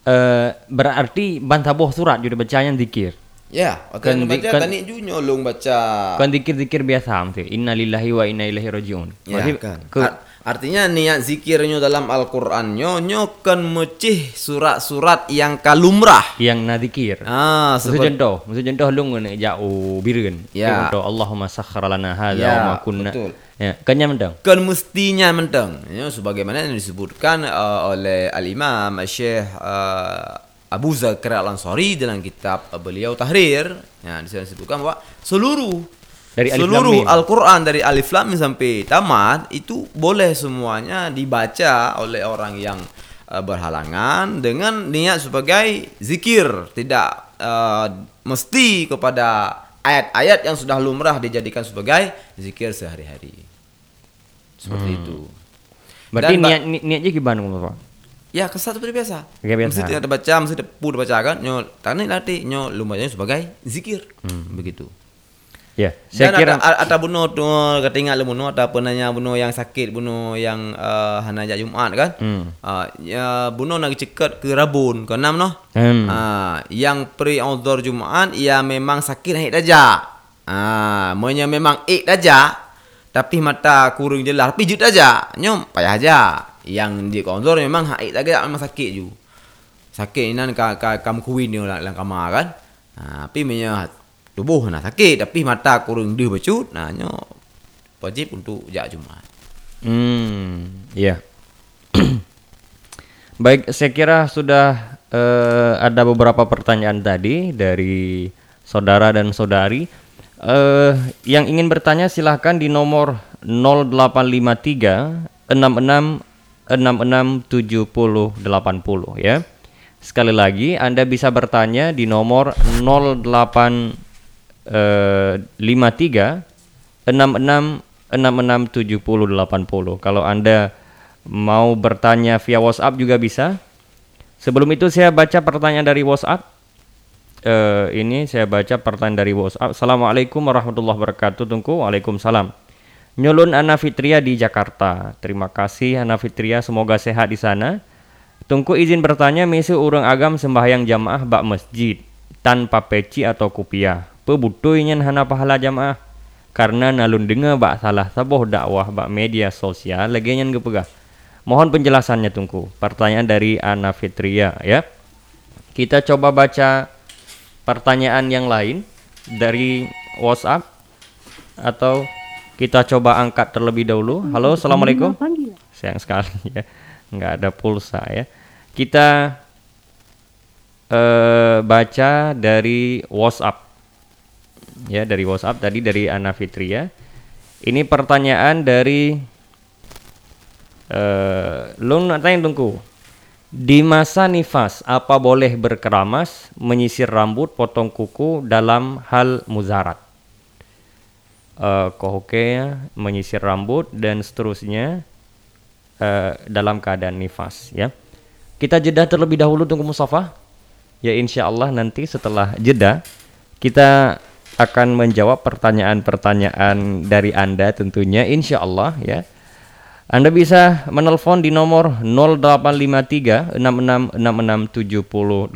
Uh, berarti bantaboh surat juga bacanya zikir Ya, kan baca kan, tani ju nyolong baca. Kan dikir-dikir biasa mesti. Innalillahi wa inna ilaihi rajiun. Ya, kan. Ke, Artinya niat zikirnya dalam Al-Qur'an nyo nyo kan mecih surat-surat yang kalumrah yang nadikir. Ah, seperti contoh, mesti contoh lu ngene jauh bireun. Ya. Contoh Allahumma sakhkhar lana hadza ya, wa ma kunna. Betul. Ya, kan mentang. Kan mestinya mentang. Ya, sebagaimana yang disebutkan uh, oleh Al-Imam Syekh uh, Abu Zakir Al-Ansari dalam kitab beliau Tahrir ya di sana disebutkan bahwa seluruh dari seluruh Al-Qur'an dari Alif Lam sampai tamat itu boleh semuanya dibaca oleh orang yang uh, berhalangan dengan niat sebagai zikir, tidak uh, mesti kepada ayat-ayat yang sudah lumrah dijadikan sebagai zikir sehari-hari. Seperti hmm. itu. Berarti niat niatnya gimana, Pak? Ya kesat seperti biasa. Kayak biasa. Mesti tidak baca, mesti pun baca kan. Nyo tani latih nyo lumayan sebagai zikir. Hmm. Begitu. Ya, saya Dan kira ada, ada bunuh tu ketinggal bunuh ada penanya bunuh yang sakit bunuh yang uh, hanajak Jumat kan. Hmm. Uh, ya bunuh nak cekat ke Rabun ke enam noh. Hmm. Uh, yang pre outdoor Jumat ia memang sakit naik daja. Ah, uh, memang ik daja tapi mata kurung jelas pijut aja nyom payah aja yang di konsor memang haid lagi memang sakit ju. Sakit ini ka ka kam kuin ni lah lang kamar kan. Ha, tubuh nak sakit tapi mata kurung dia becut nah nyo wajib untuk jak Jumat hmm ya. Baik saya kira sudah uh, ada beberapa pertanyaan tadi dari saudara dan saudari. Uh, yang ingin bertanya silahkan di nomor 0853 66 667080 ya. Sekali lagi Anda bisa bertanya di nomor 0853 66 667080. Kalau Anda mau bertanya via WhatsApp juga bisa. Sebelum itu saya baca pertanyaan dari WhatsApp. Uh, ini saya baca pertanyaan dari WhatsApp. Assalamualaikum warahmatullahi wabarakatuh. Tunggu. Waalaikumsalam. Nyulun Ana Fitria di Jakarta. Terima kasih Ana Fitria, semoga sehat di sana. Tungku izin bertanya, misi urang agam sembahyang jamaah bak masjid tanpa peci atau kupiah. Pebutuinya hana pahala jamaah karena nalun dengar bak salah saboh dakwah bak media sosial lagi nyan gepegah. Mohon penjelasannya tungku. Pertanyaan dari Ana Fitria ya. Kita coba baca pertanyaan yang lain dari WhatsApp atau kita coba angkat terlebih dahulu. Halo, assalamualaikum. Sayang sekali ya, nggak ada pulsa ya. Kita uh, baca dari WhatsApp. Ya, dari WhatsApp tadi dari Ana Fitria. Ini pertanyaan dari Uh, lu nak tanya tungku. Di masa nifas, apa boleh berkeramas, menyisir rambut, potong kuku dalam hal muzarat? Uh, kohoke, menyisir rambut dan seterusnya uh, dalam keadaan nifas ya. Kita jeda terlebih dahulu tunggu Mustafa. Ya insya Allah nanti setelah jeda kita akan menjawab pertanyaan-pertanyaan dari Anda tentunya insya Allah ya anda bisa menelpon di nomor 0853 66667081.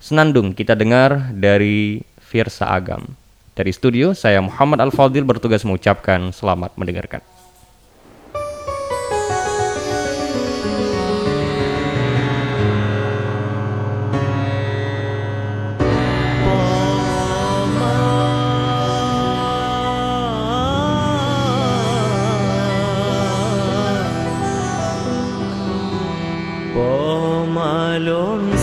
Senandung kita dengar dari Firsa Agam. Dari studio, saya Muhammad Al-Fadil bertugas mengucapkan selamat mendengarkan. alone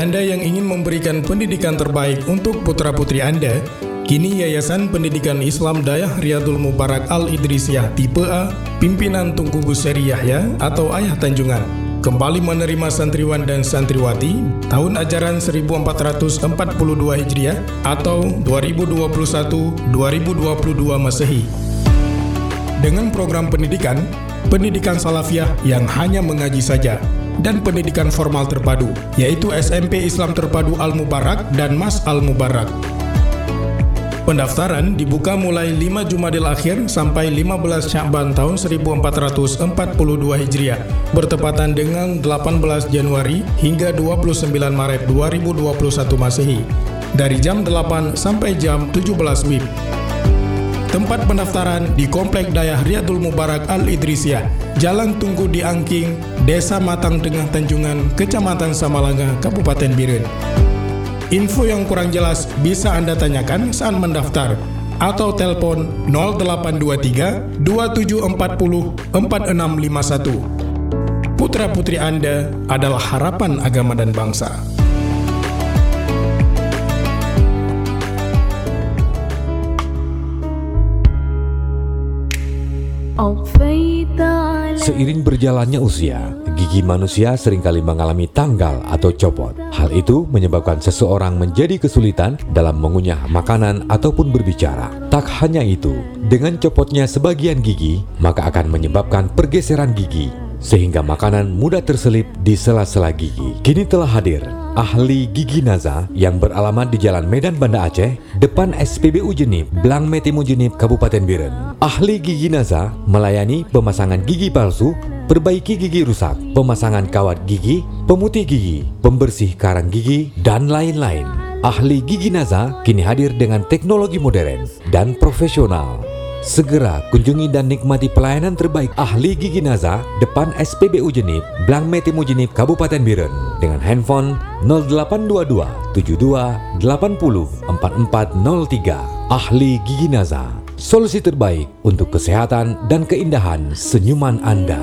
Anda yang ingin memberikan pendidikan terbaik untuk putra-putri Anda, kini Yayasan Pendidikan Islam Dayah Riyadul Mubarak Al-Idrisiyah Tipe A, pimpinan Tunku Buseri Yahya atau Ayah Tanjungan, kembali menerima santriwan dan santriwati tahun ajaran 1442 Hijriah atau 2021-2022 Masehi. Dengan program pendidikan, pendidikan salafiyah yang hanya mengaji saja, dan pendidikan formal terpadu, yaitu SMP Islam Terpadu Al-Mubarak dan Mas Al-Mubarak. Pendaftaran dibuka mulai 5 Jumadil Akhir sampai 15 Syakban tahun 1442 Hijriah, bertepatan dengan 18 Januari hingga 29 Maret 2021 Masehi, dari jam 8 sampai jam 17 WIB. Tempat pendaftaran di Komplek Dayah Riyadul Mubarak Al-Idrisiyah, Jalan Tunggu di Angking, Desa Matang Tengah Tanjungan, Kecamatan Samalanga, Kabupaten Biren. Info yang kurang jelas bisa Anda tanyakan saat mendaftar atau telepon 0823 2740 4651. Putra-putri Anda adalah harapan agama dan bangsa. Seiring berjalannya usia, gigi manusia sering kali mengalami tanggal atau copot. Hal itu menyebabkan seseorang menjadi kesulitan dalam mengunyah makanan ataupun berbicara. Tak hanya itu, dengan copotnya sebagian gigi, maka akan menyebabkan pergeseran gigi sehingga makanan mudah terselip di sela-sela gigi. Kini telah hadir ahli gigi Naza yang beralamat di Jalan Medan Banda Aceh, depan SPBU Jenip, Blang Metimu Jenip, Kabupaten Biren. Ahli gigi Naza melayani pemasangan gigi palsu, perbaiki gigi rusak, pemasangan kawat gigi, pemutih gigi, pembersih karang gigi, dan lain-lain. Ahli gigi Naza kini hadir dengan teknologi modern dan profesional Segera kunjungi dan nikmati pelayanan terbaik ahli gigi Naza depan SPBU Jenip, Blang Metimu Jenip, Kabupaten Biren dengan handphone 0822 72 80 4403. Ahli Gigi Naza, solusi terbaik untuk kesehatan dan keindahan senyuman Anda.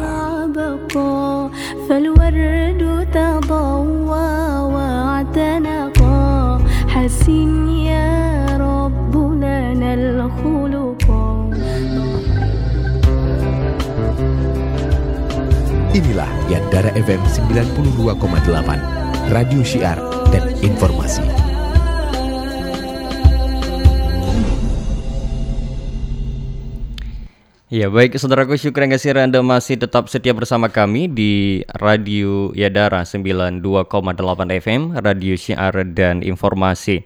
Yandara FM 92,8, Radio Syiar dan Informasi. Ya baik saudaraku syukur yang kasih Anda masih tetap setia bersama kami di Radio Yadara 92,8 FM, Radio Syiar dan Informasi.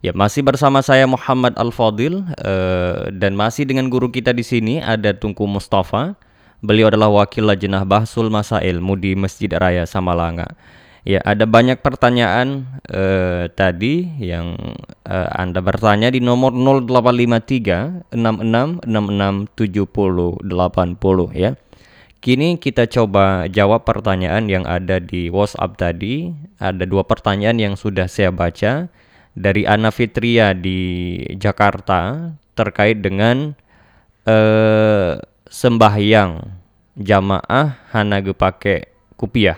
Ya masih bersama saya Muhammad Al Fadil uh, dan masih dengan guru kita di sini ada Tungku Mustafa. Beliau adalah wakil lajnah Bahsul Masail Mudi Masjid Raya Samalanga. Ya, ada banyak pertanyaan uh, tadi yang uh, Anda bertanya di nomor 0853 66 66 70 80 ya. Kini kita coba jawab pertanyaan yang ada di WhatsApp tadi. Ada dua pertanyaan yang sudah saya baca dari Ana Fitria di Jakarta terkait dengan uh, sembahyang. Jamaah hana pakai kupiah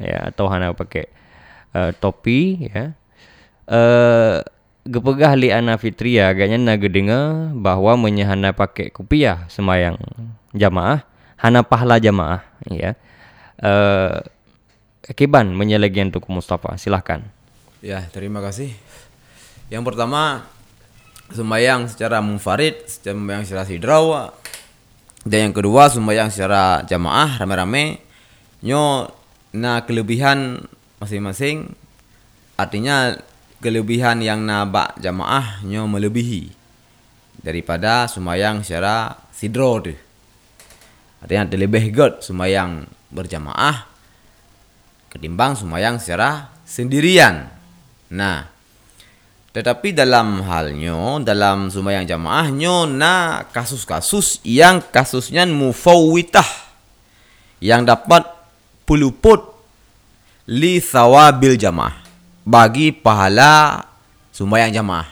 ya atau hana pakai uh, topi ya. Uh, gepegah li ana fitria agaknya naga dengar bahwa menyahana pakai kupiah semayang jamaah hana pahla jamaah ya. Uh, Kiban menyelegian Tuku Mustafa silahkan. Ya terima kasih. Yang pertama sembahyang secara munfarid sembahyang secara sidrawa dan yang kedua sembahyang secara jamaah rame-rame nyo na kelebihan masing-masing artinya kelebihan yang nabak jamaah nyo melebihi daripada sembahyang secara sidro tu. Artinya lebih good sembahyang berjamaah ketimbang sembahyang secara sendirian. Nah, tetapi dalam halnya, dalam sembahyang jamaahnya, na kasus-kasus yang kasusnya mufawwitah yang dapat peluput li thawabil jamaah bagi pahala sembahyang jamaah.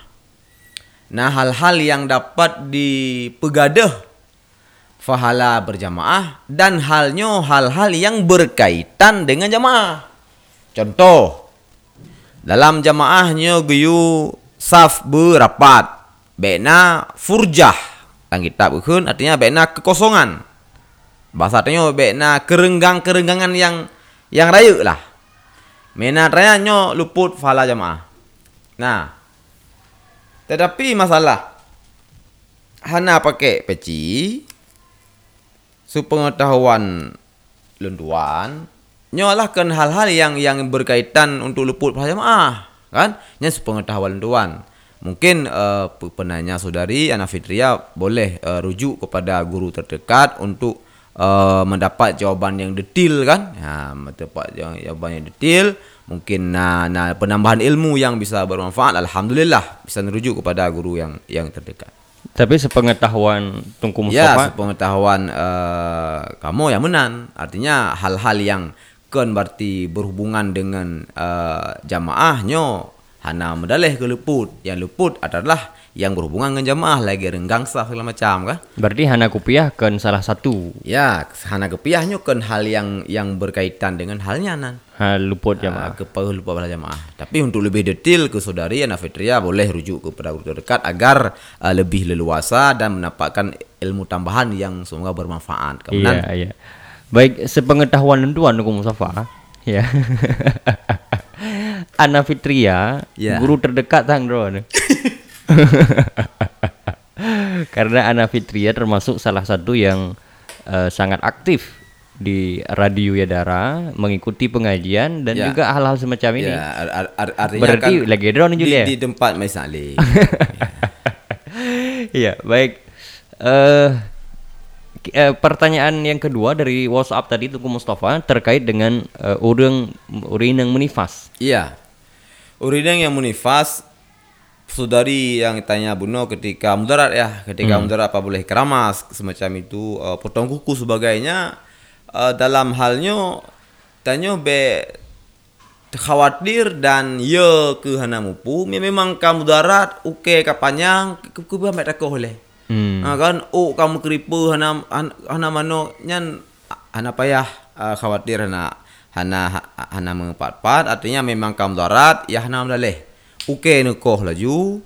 Nah, hal-hal yang dapat dipegadah pahala berjamaah dan halnya hal-hal yang berkaitan dengan jamaah. Contoh, Dalam jamaahnya geyu saf berapat. Bena furjah. Dalam kitab ukun artinya bena kekosongan. Bahasa artinya bena kerenggang-kerenggangan yang yang raya lah. Mena raya nyo luput fala jamaah. Nah, tetapi masalah hana pakai peci sepengetahuan lenduan nyolah kan hal-hal yang yang berkaitan untuk luput fala jamaah kan? Nya sepengetahuan lenduan mungkin uh, penanya saudari Ana Fitria boleh uh, rujuk kepada guru terdekat untuk uh, mendapat jawaban yang detail kan? Ya mendapat jawaban yang detail mungkin nah, nah penambahan ilmu yang bisa bermanfaat alhamdulillah bisa merujuk kepada guru yang yang terdekat. Tapi sepengetahuan Tungku ya, Mustafa? ya sepengetahuan uh, kamu yang menan artinya hal-hal yang kan berarti berhubungan dengan uh, jamaahnya. Hana medalih ke luput. Yang luput adalah yang berhubungan dengan jamaah lagi renggang sah segala macam kan berarti hana kupiah kan salah satu. Ya hana kupiahnya kan hal yang yang berkaitan dengan halnya nan. Hal luput jamaah. uh, kepada luput pada jamaah. Tapi untuk lebih detail ke saudari Ana Fitria boleh rujuk kepada guru terdekat agar uh, lebih leluasa dan mendapatkan ilmu tambahan yang semoga bermanfaat. Kemudian iya iya baik sepengetahuan tuan Nuku Musafa ya Ana Fitria yeah. guru terdekat tang drone Karena Ana Fitria termasuk salah satu yang uh, sangat aktif di radio Yadara mengikuti pengajian dan ya. juga hal-hal semacam ini. Ya, ar ar artinya Berarti kan lagi drone di, ya? di tempat misalnya. Iya, baik. Uh, uh, pertanyaan yang kedua dari WhatsApp tadi Tuku Mustafa terkait dengan uh, urang urin yang menifas. Iya. Urin yang menifas saudari yang tanya Buno ketika mudarat ya, ketika hmm. mudarat apa boleh keramas semacam itu uh, potong kuku sebagainya uh, dalam halnya tanya be khawatir dan ya ke hana mupu memang kamu darat oke okay, kapanjang ke ke tak boleh hmm. ha, kan oh kamu keripu hana hana mano nyan hana payah uh, khawatir hana hana hana mengpat-pat artinya memang kamu darat ya hana boleh uke ne koh laju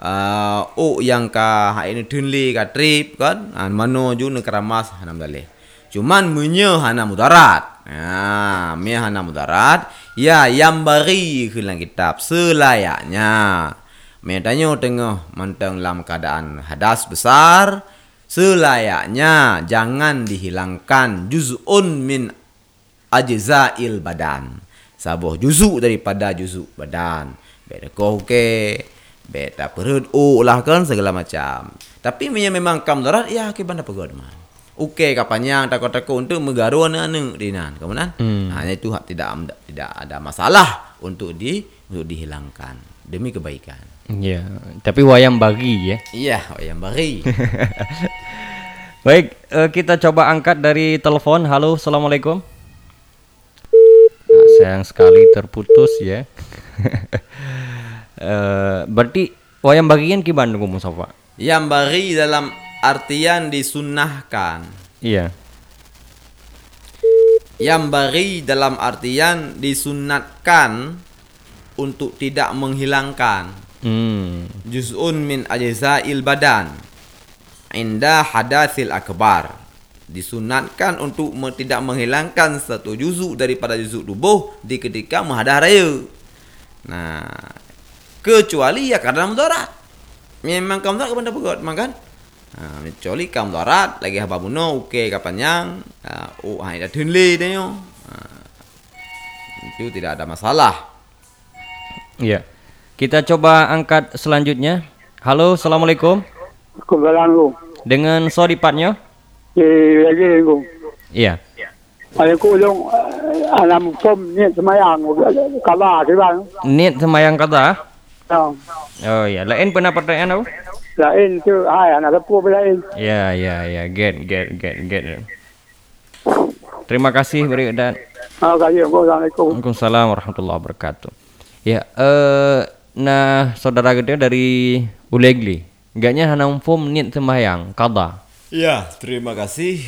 uh, o yang ka ini tunli ka trip kan an mano ju ne keramas hanam dale cuman menye hana mudarat ya me hana mudarat ya yang bari hilang kitab selayaknya me tanyo tengah manteng dalam keadaan hadas besar selayaknya jangan dihilangkan juz'un min ajza'il badan. Sabuh juzuk daripada juzuk badan. Beda koke beda perut oh lah kan segala macam. Tapi memang kam darat ya ke banda pegod man. Oke kapannya takut-takut untuk megaru anu dinan kemudian hmm. hanya itu tidak tidak ada masalah untuk di untuk dihilangkan. Demi kebaikan. Iya, tapi wayang bagi ya. Iya, wayang bagi. Baik, uh, kita coba angkat dari telepon. Halo, assalamualaikum. Nah, sayang sekali terputus ya. uh, berarti wayang bagian gimana kamu Mustafa? Yang bagi dalam artian disunnahkan. Iya. Yang bagi dalam artian disunatkan untuk tidak menghilangkan. Hmm. Juz'un min ajza'il badan. Inda hadasil akbar disunatkan untuk tidak menghilangkan satu juzuk daripada juzuk tubuh di ketika menghadap raya. Nah, kecuali ya karena mudarat. Memang kamu tak kepada pegot, makan. Nah, kecuali kamu mudarat lagi apa buno, oke kapan yang, oh hai dah tunli dia nah, Itu tidak ada masalah. Iya. Kita coba angkat selanjutnya. Halo, assalamualaikum. Assalamualaikum. Dengan partnya? Iya. Ada kulung alam som niat semayang kada sih bang. Niat semayang kada? Oh. Oh ya, lain pernah pertanyaan apa? Lain tu, hai anak sepupu lain. Ya ya ya, get get get get. Terima kasih beri dan. Assalamualaikum. Waalaikumsalam warahmatullahi wabarakatuh. Ya, eh nah saudara gede dari Ulegli. Enggaknya hana umum niat sembahyang kada. Ya, terima kasih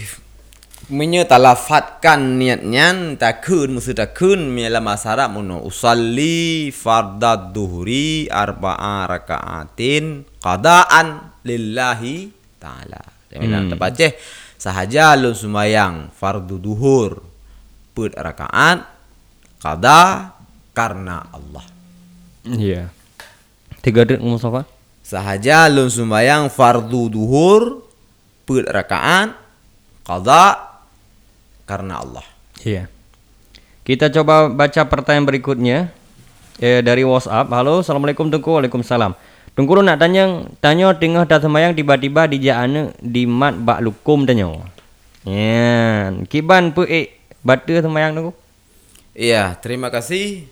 Menye talafatkan niatnya takun musuh takun miala masyarakat muno usalli fardad duhri arba'a rakaatin qadaan lillahi taala. Dia hmm. terbaca sahaja lu sumayang fardu duhur put rakaat qada karena Allah. Iya. Tiga detik Mustafa. Sahaja lu sumayang fardu duhur put rakaat qada karena Allah. Iya. Kita coba baca pertanyaan berikutnya eh, dari WhatsApp. Halo, assalamualaikum Tengku. Waalaikumsalam. Tengku lu nak tanya, tanya tengah dah semayang tiba-tiba di jana di mat bak lukum tanya. Ya, kiban pu eh batu semayang tengku. Iya, terima kasih.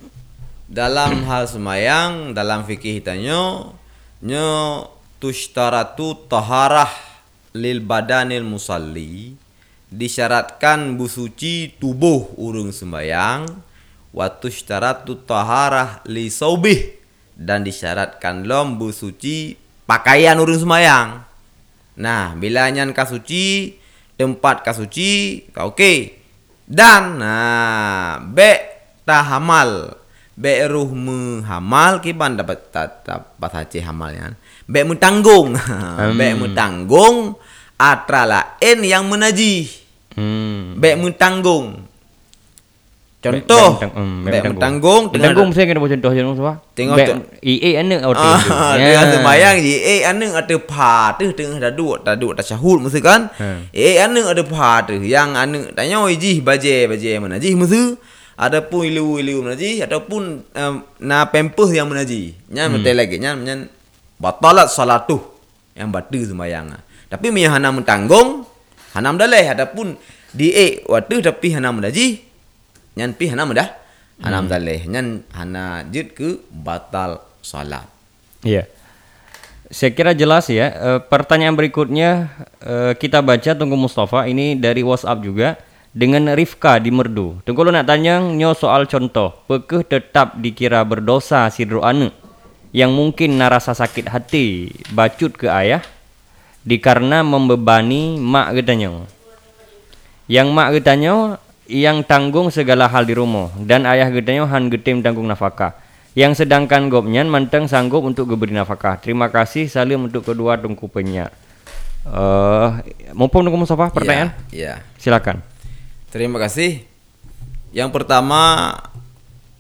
Dalam hal semayang, dalam fikih tanya, nyo tushtaratu taharah lil badanil musalli disyaratkan busuci tubuh urung sembayang waktu syarat taharah li saubih dan disyaratkan lom busuci pakaian urung sembayang nah bila nyan kasuci tempat kasuci oke okay. dan nah be tahamal be ruh menghamal kiban dapat dapat haji hamalnya be mentanggung hmm. be mentanggung atra lain yang menajih Hmm. Baik mentanggung. Contoh, baik hmm, mentanggung. Mentanggung saya kena buat contoh je semua. Tengok tu. EA anak atau ah, dia ada bayang EA anak ada pa tu tengah dah duduk, dah duduk dah syahud mesti kan. EA anak ada pa tu yang anak tanya iji baje baje mana ji mesti ada pun ilu ilu menaji ataupun um, na pempeh yang menaji. Nyan hmm. lagi nyan nyan batalat salatu yang batu sembahyang. Tapi mia hana mentanggung hanam dah leh adapun di e waktu tapi hanam dah ji nyan pi hanam dah hanam hmm. dah leh nyan hana jid ke batal salat iya saya kira jelas ya e, pertanyaan berikutnya e, kita baca tunggu Mustafa ini dari WhatsApp juga dengan Rifka di Merdu. Tunggu lu nak tanya nyo soal contoh, pekeh tetap dikira berdosa si anu yang mungkin narasa sakit hati bacut ke ayah dikarena membebani mak getanya. Yang mak getanya yang tanggung segala hal di rumah dan ayah getanya han getim tanggung nafkah. Yang sedangkan gopnya manteng sanggup untuk geberi nafkah. Terima kasih salim untuk kedua tungku penyak. Uh, maupun tungku Mustafa pertanyaan? Ya, ya. Silakan. Terima kasih. Yang pertama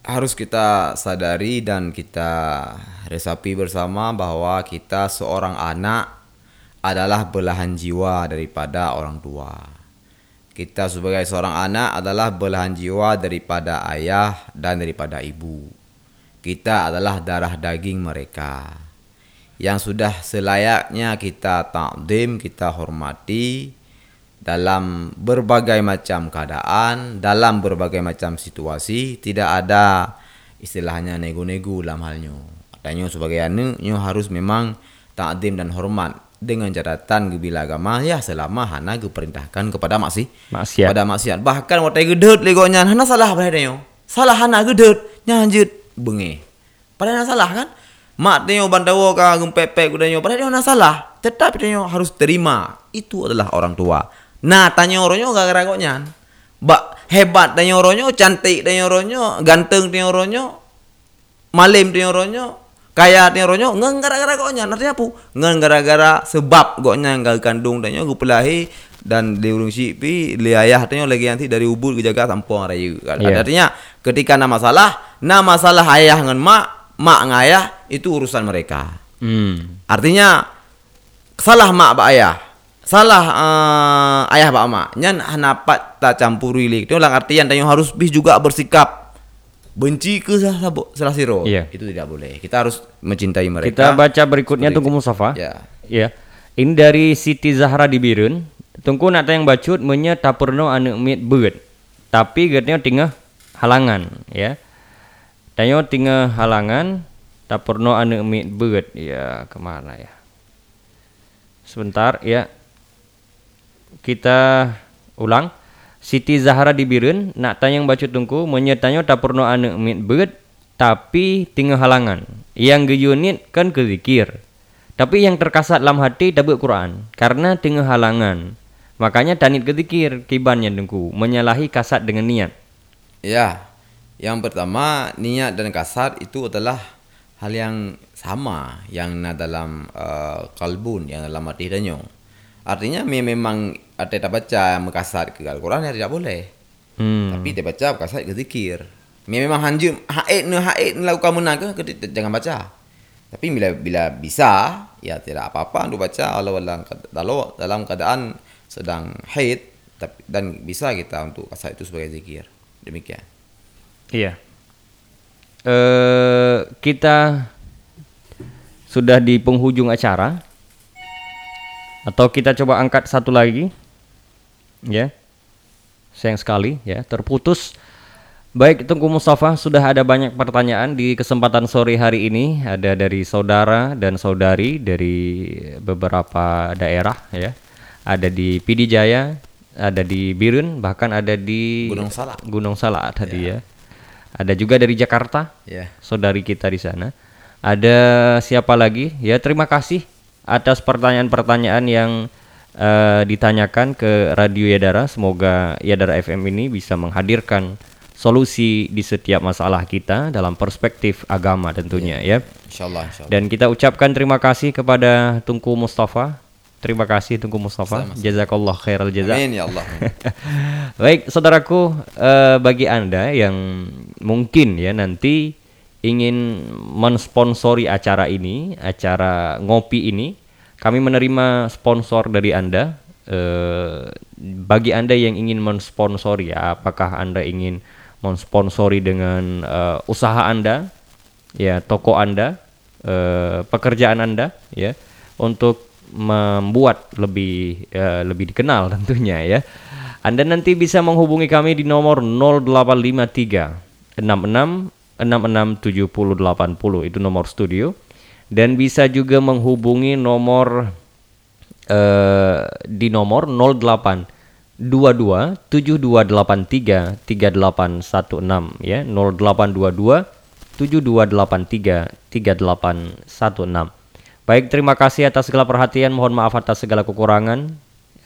harus kita sadari dan kita resapi bersama bahwa kita seorang anak adalah belahan jiwa daripada orang tua. Kita sebagai seorang anak adalah belahan jiwa daripada ayah dan daripada ibu. Kita adalah darah daging mereka. Yang sudah selayaknya kita takdim, kita hormati dalam berbagai macam keadaan, dalam berbagai macam situasi, tidak ada istilahnya nego-nego dalam halnya. Katanya sebagai anak, harus memang takdim dan hormat dengan catatan gebila agama ya selama hana perintahkan kepada maksi maksiat. pada maksiat. Bahkan waktu gedut legonya hana salah pada dia salah hana gedut nyanjut bengi pada hana salah kan? Mak dia bandawa ka gempepek kudanya pada dia hana salah. Tetap dia harus terima. Itu adalah orang tua nah tanya orangnya gak gara koknya Bak hebat tanya orangnya cantik tanya orangnya ganteng tanya orangnya malim tanya orangnya kaya ni ronyo ngan gara-gara koknya artinya apa? Ngan gara-gara sebab koknya yang kandung dan gue pelahi dan di urung si pi li ayah tanya lagi nanti dari ubud ke jaga tampung raya yeah. artinya ketika nama salah nama salah ayah ngan mak mak ngayah itu urusan mereka. Hmm. artinya salah mak ba ayah salah uh, ayah ba mak. Nyan hanapat tak campuri li itu lang artian tanya harus bis juga bersikap. Benci ke salah salah siro? Iya. itu tidak boleh. Kita harus mencintai mereka. Kita baca berikutnya tunggu Mustafa. Ya. Ya ini dari Siti Zahra di Birun tunggu nak yang bacut menye tapurno anu mit beut. Tapi getnya tinggal halangan ya. Tanyo tinggal halangan tapurno anu mit beut. Ya ke mana ya? Sebentar ya kita ulang Siti Zahra di Birun nak tanya baca tungku menyertanya tak pernah anak mit berat tapi tinggal halangan. Yang geyunit kan ke zikir. Tapi yang terkasat dalam hati tak Quran karena tinggal halangan. Makanya tanit ketikir kibannya dengku menyalahi kasat dengan niat. Ya, yang pertama niat dan kasat itu adalah hal yang sama yang dalam uh, kalbun yang dalam hati danyo. Artinya memang ada tak baca mekasat ke Al-Quran ya tidak boleh. Hmm. Tapi dia baca kasat ke zikir. Memang hanjum haid ne haid lakukan menang ke jangan baca. Tapi bila bila bisa ya tidak apa-apa untuk baca Allah dalam dalam keadaan sedang haid dan bisa kita untuk kasar itu sebagai zikir. Demikian. Iya. Uh, kita sudah di penghujung acara atau kita coba angkat satu lagi ya sayang sekali ya terputus baik Tengku Mustafa sudah ada banyak pertanyaan di kesempatan sore hari ini ada dari saudara dan saudari dari beberapa daerah ya ada di Pidi Jaya, ada di Birun, bahkan ada di Gunung Salak. Gunung Salak tadi yeah. ya. Ada juga dari Jakarta, yeah. saudari kita di sana. Ada siapa lagi? Ya terima kasih atas pertanyaan-pertanyaan yang uh, ditanyakan ke Radio Yadara. Semoga Yadara FM ini bisa menghadirkan solusi di setiap masalah kita dalam perspektif agama tentunya yeah. ya. Insyaallah, insyaallah. Dan kita ucapkan terima kasih kepada Tungku Mustafa Terima kasih Tunggu Mustafa. Sama-sama. Jazakallah khairal jaza. Amin ya Allah. Baik, saudaraku, uh, bagi Anda yang mungkin ya nanti ingin mensponsori acara ini, acara ngopi ini, kami menerima sponsor dari Anda. Uh, bagi Anda yang ingin mensponsori ya, apakah Anda ingin mensponsori dengan uh, usaha Anda, ya toko Anda, uh, pekerjaan Anda, ya untuk membuat lebih uh, lebih dikenal tentunya ya. Anda nanti bisa menghubungi kami di nomor 0853 66 66 70 80 itu nomor studio dan bisa juga menghubungi nomor uh, di nomor 08 22 7283 3816 ya 0822 7283 3816 Baik, terima kasih atas segala perhatian. Mohon maaf atas segala kekurangan.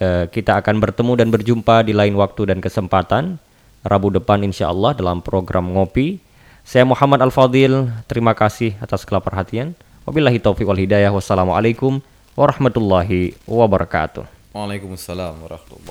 Uh, kita akan bertemu dan berjumpa di lain waktu dan kesempatan. Rabu depan insya Allah dalam program Ngopi. Saya Muhammad Al-Fadil. Terima kasih atas segala perhatian. Wabillahi taufiq wal hidayah. Wassalamualaikum warahmatullahi wabarakatuh. Waalaikumsalam warahmatullahi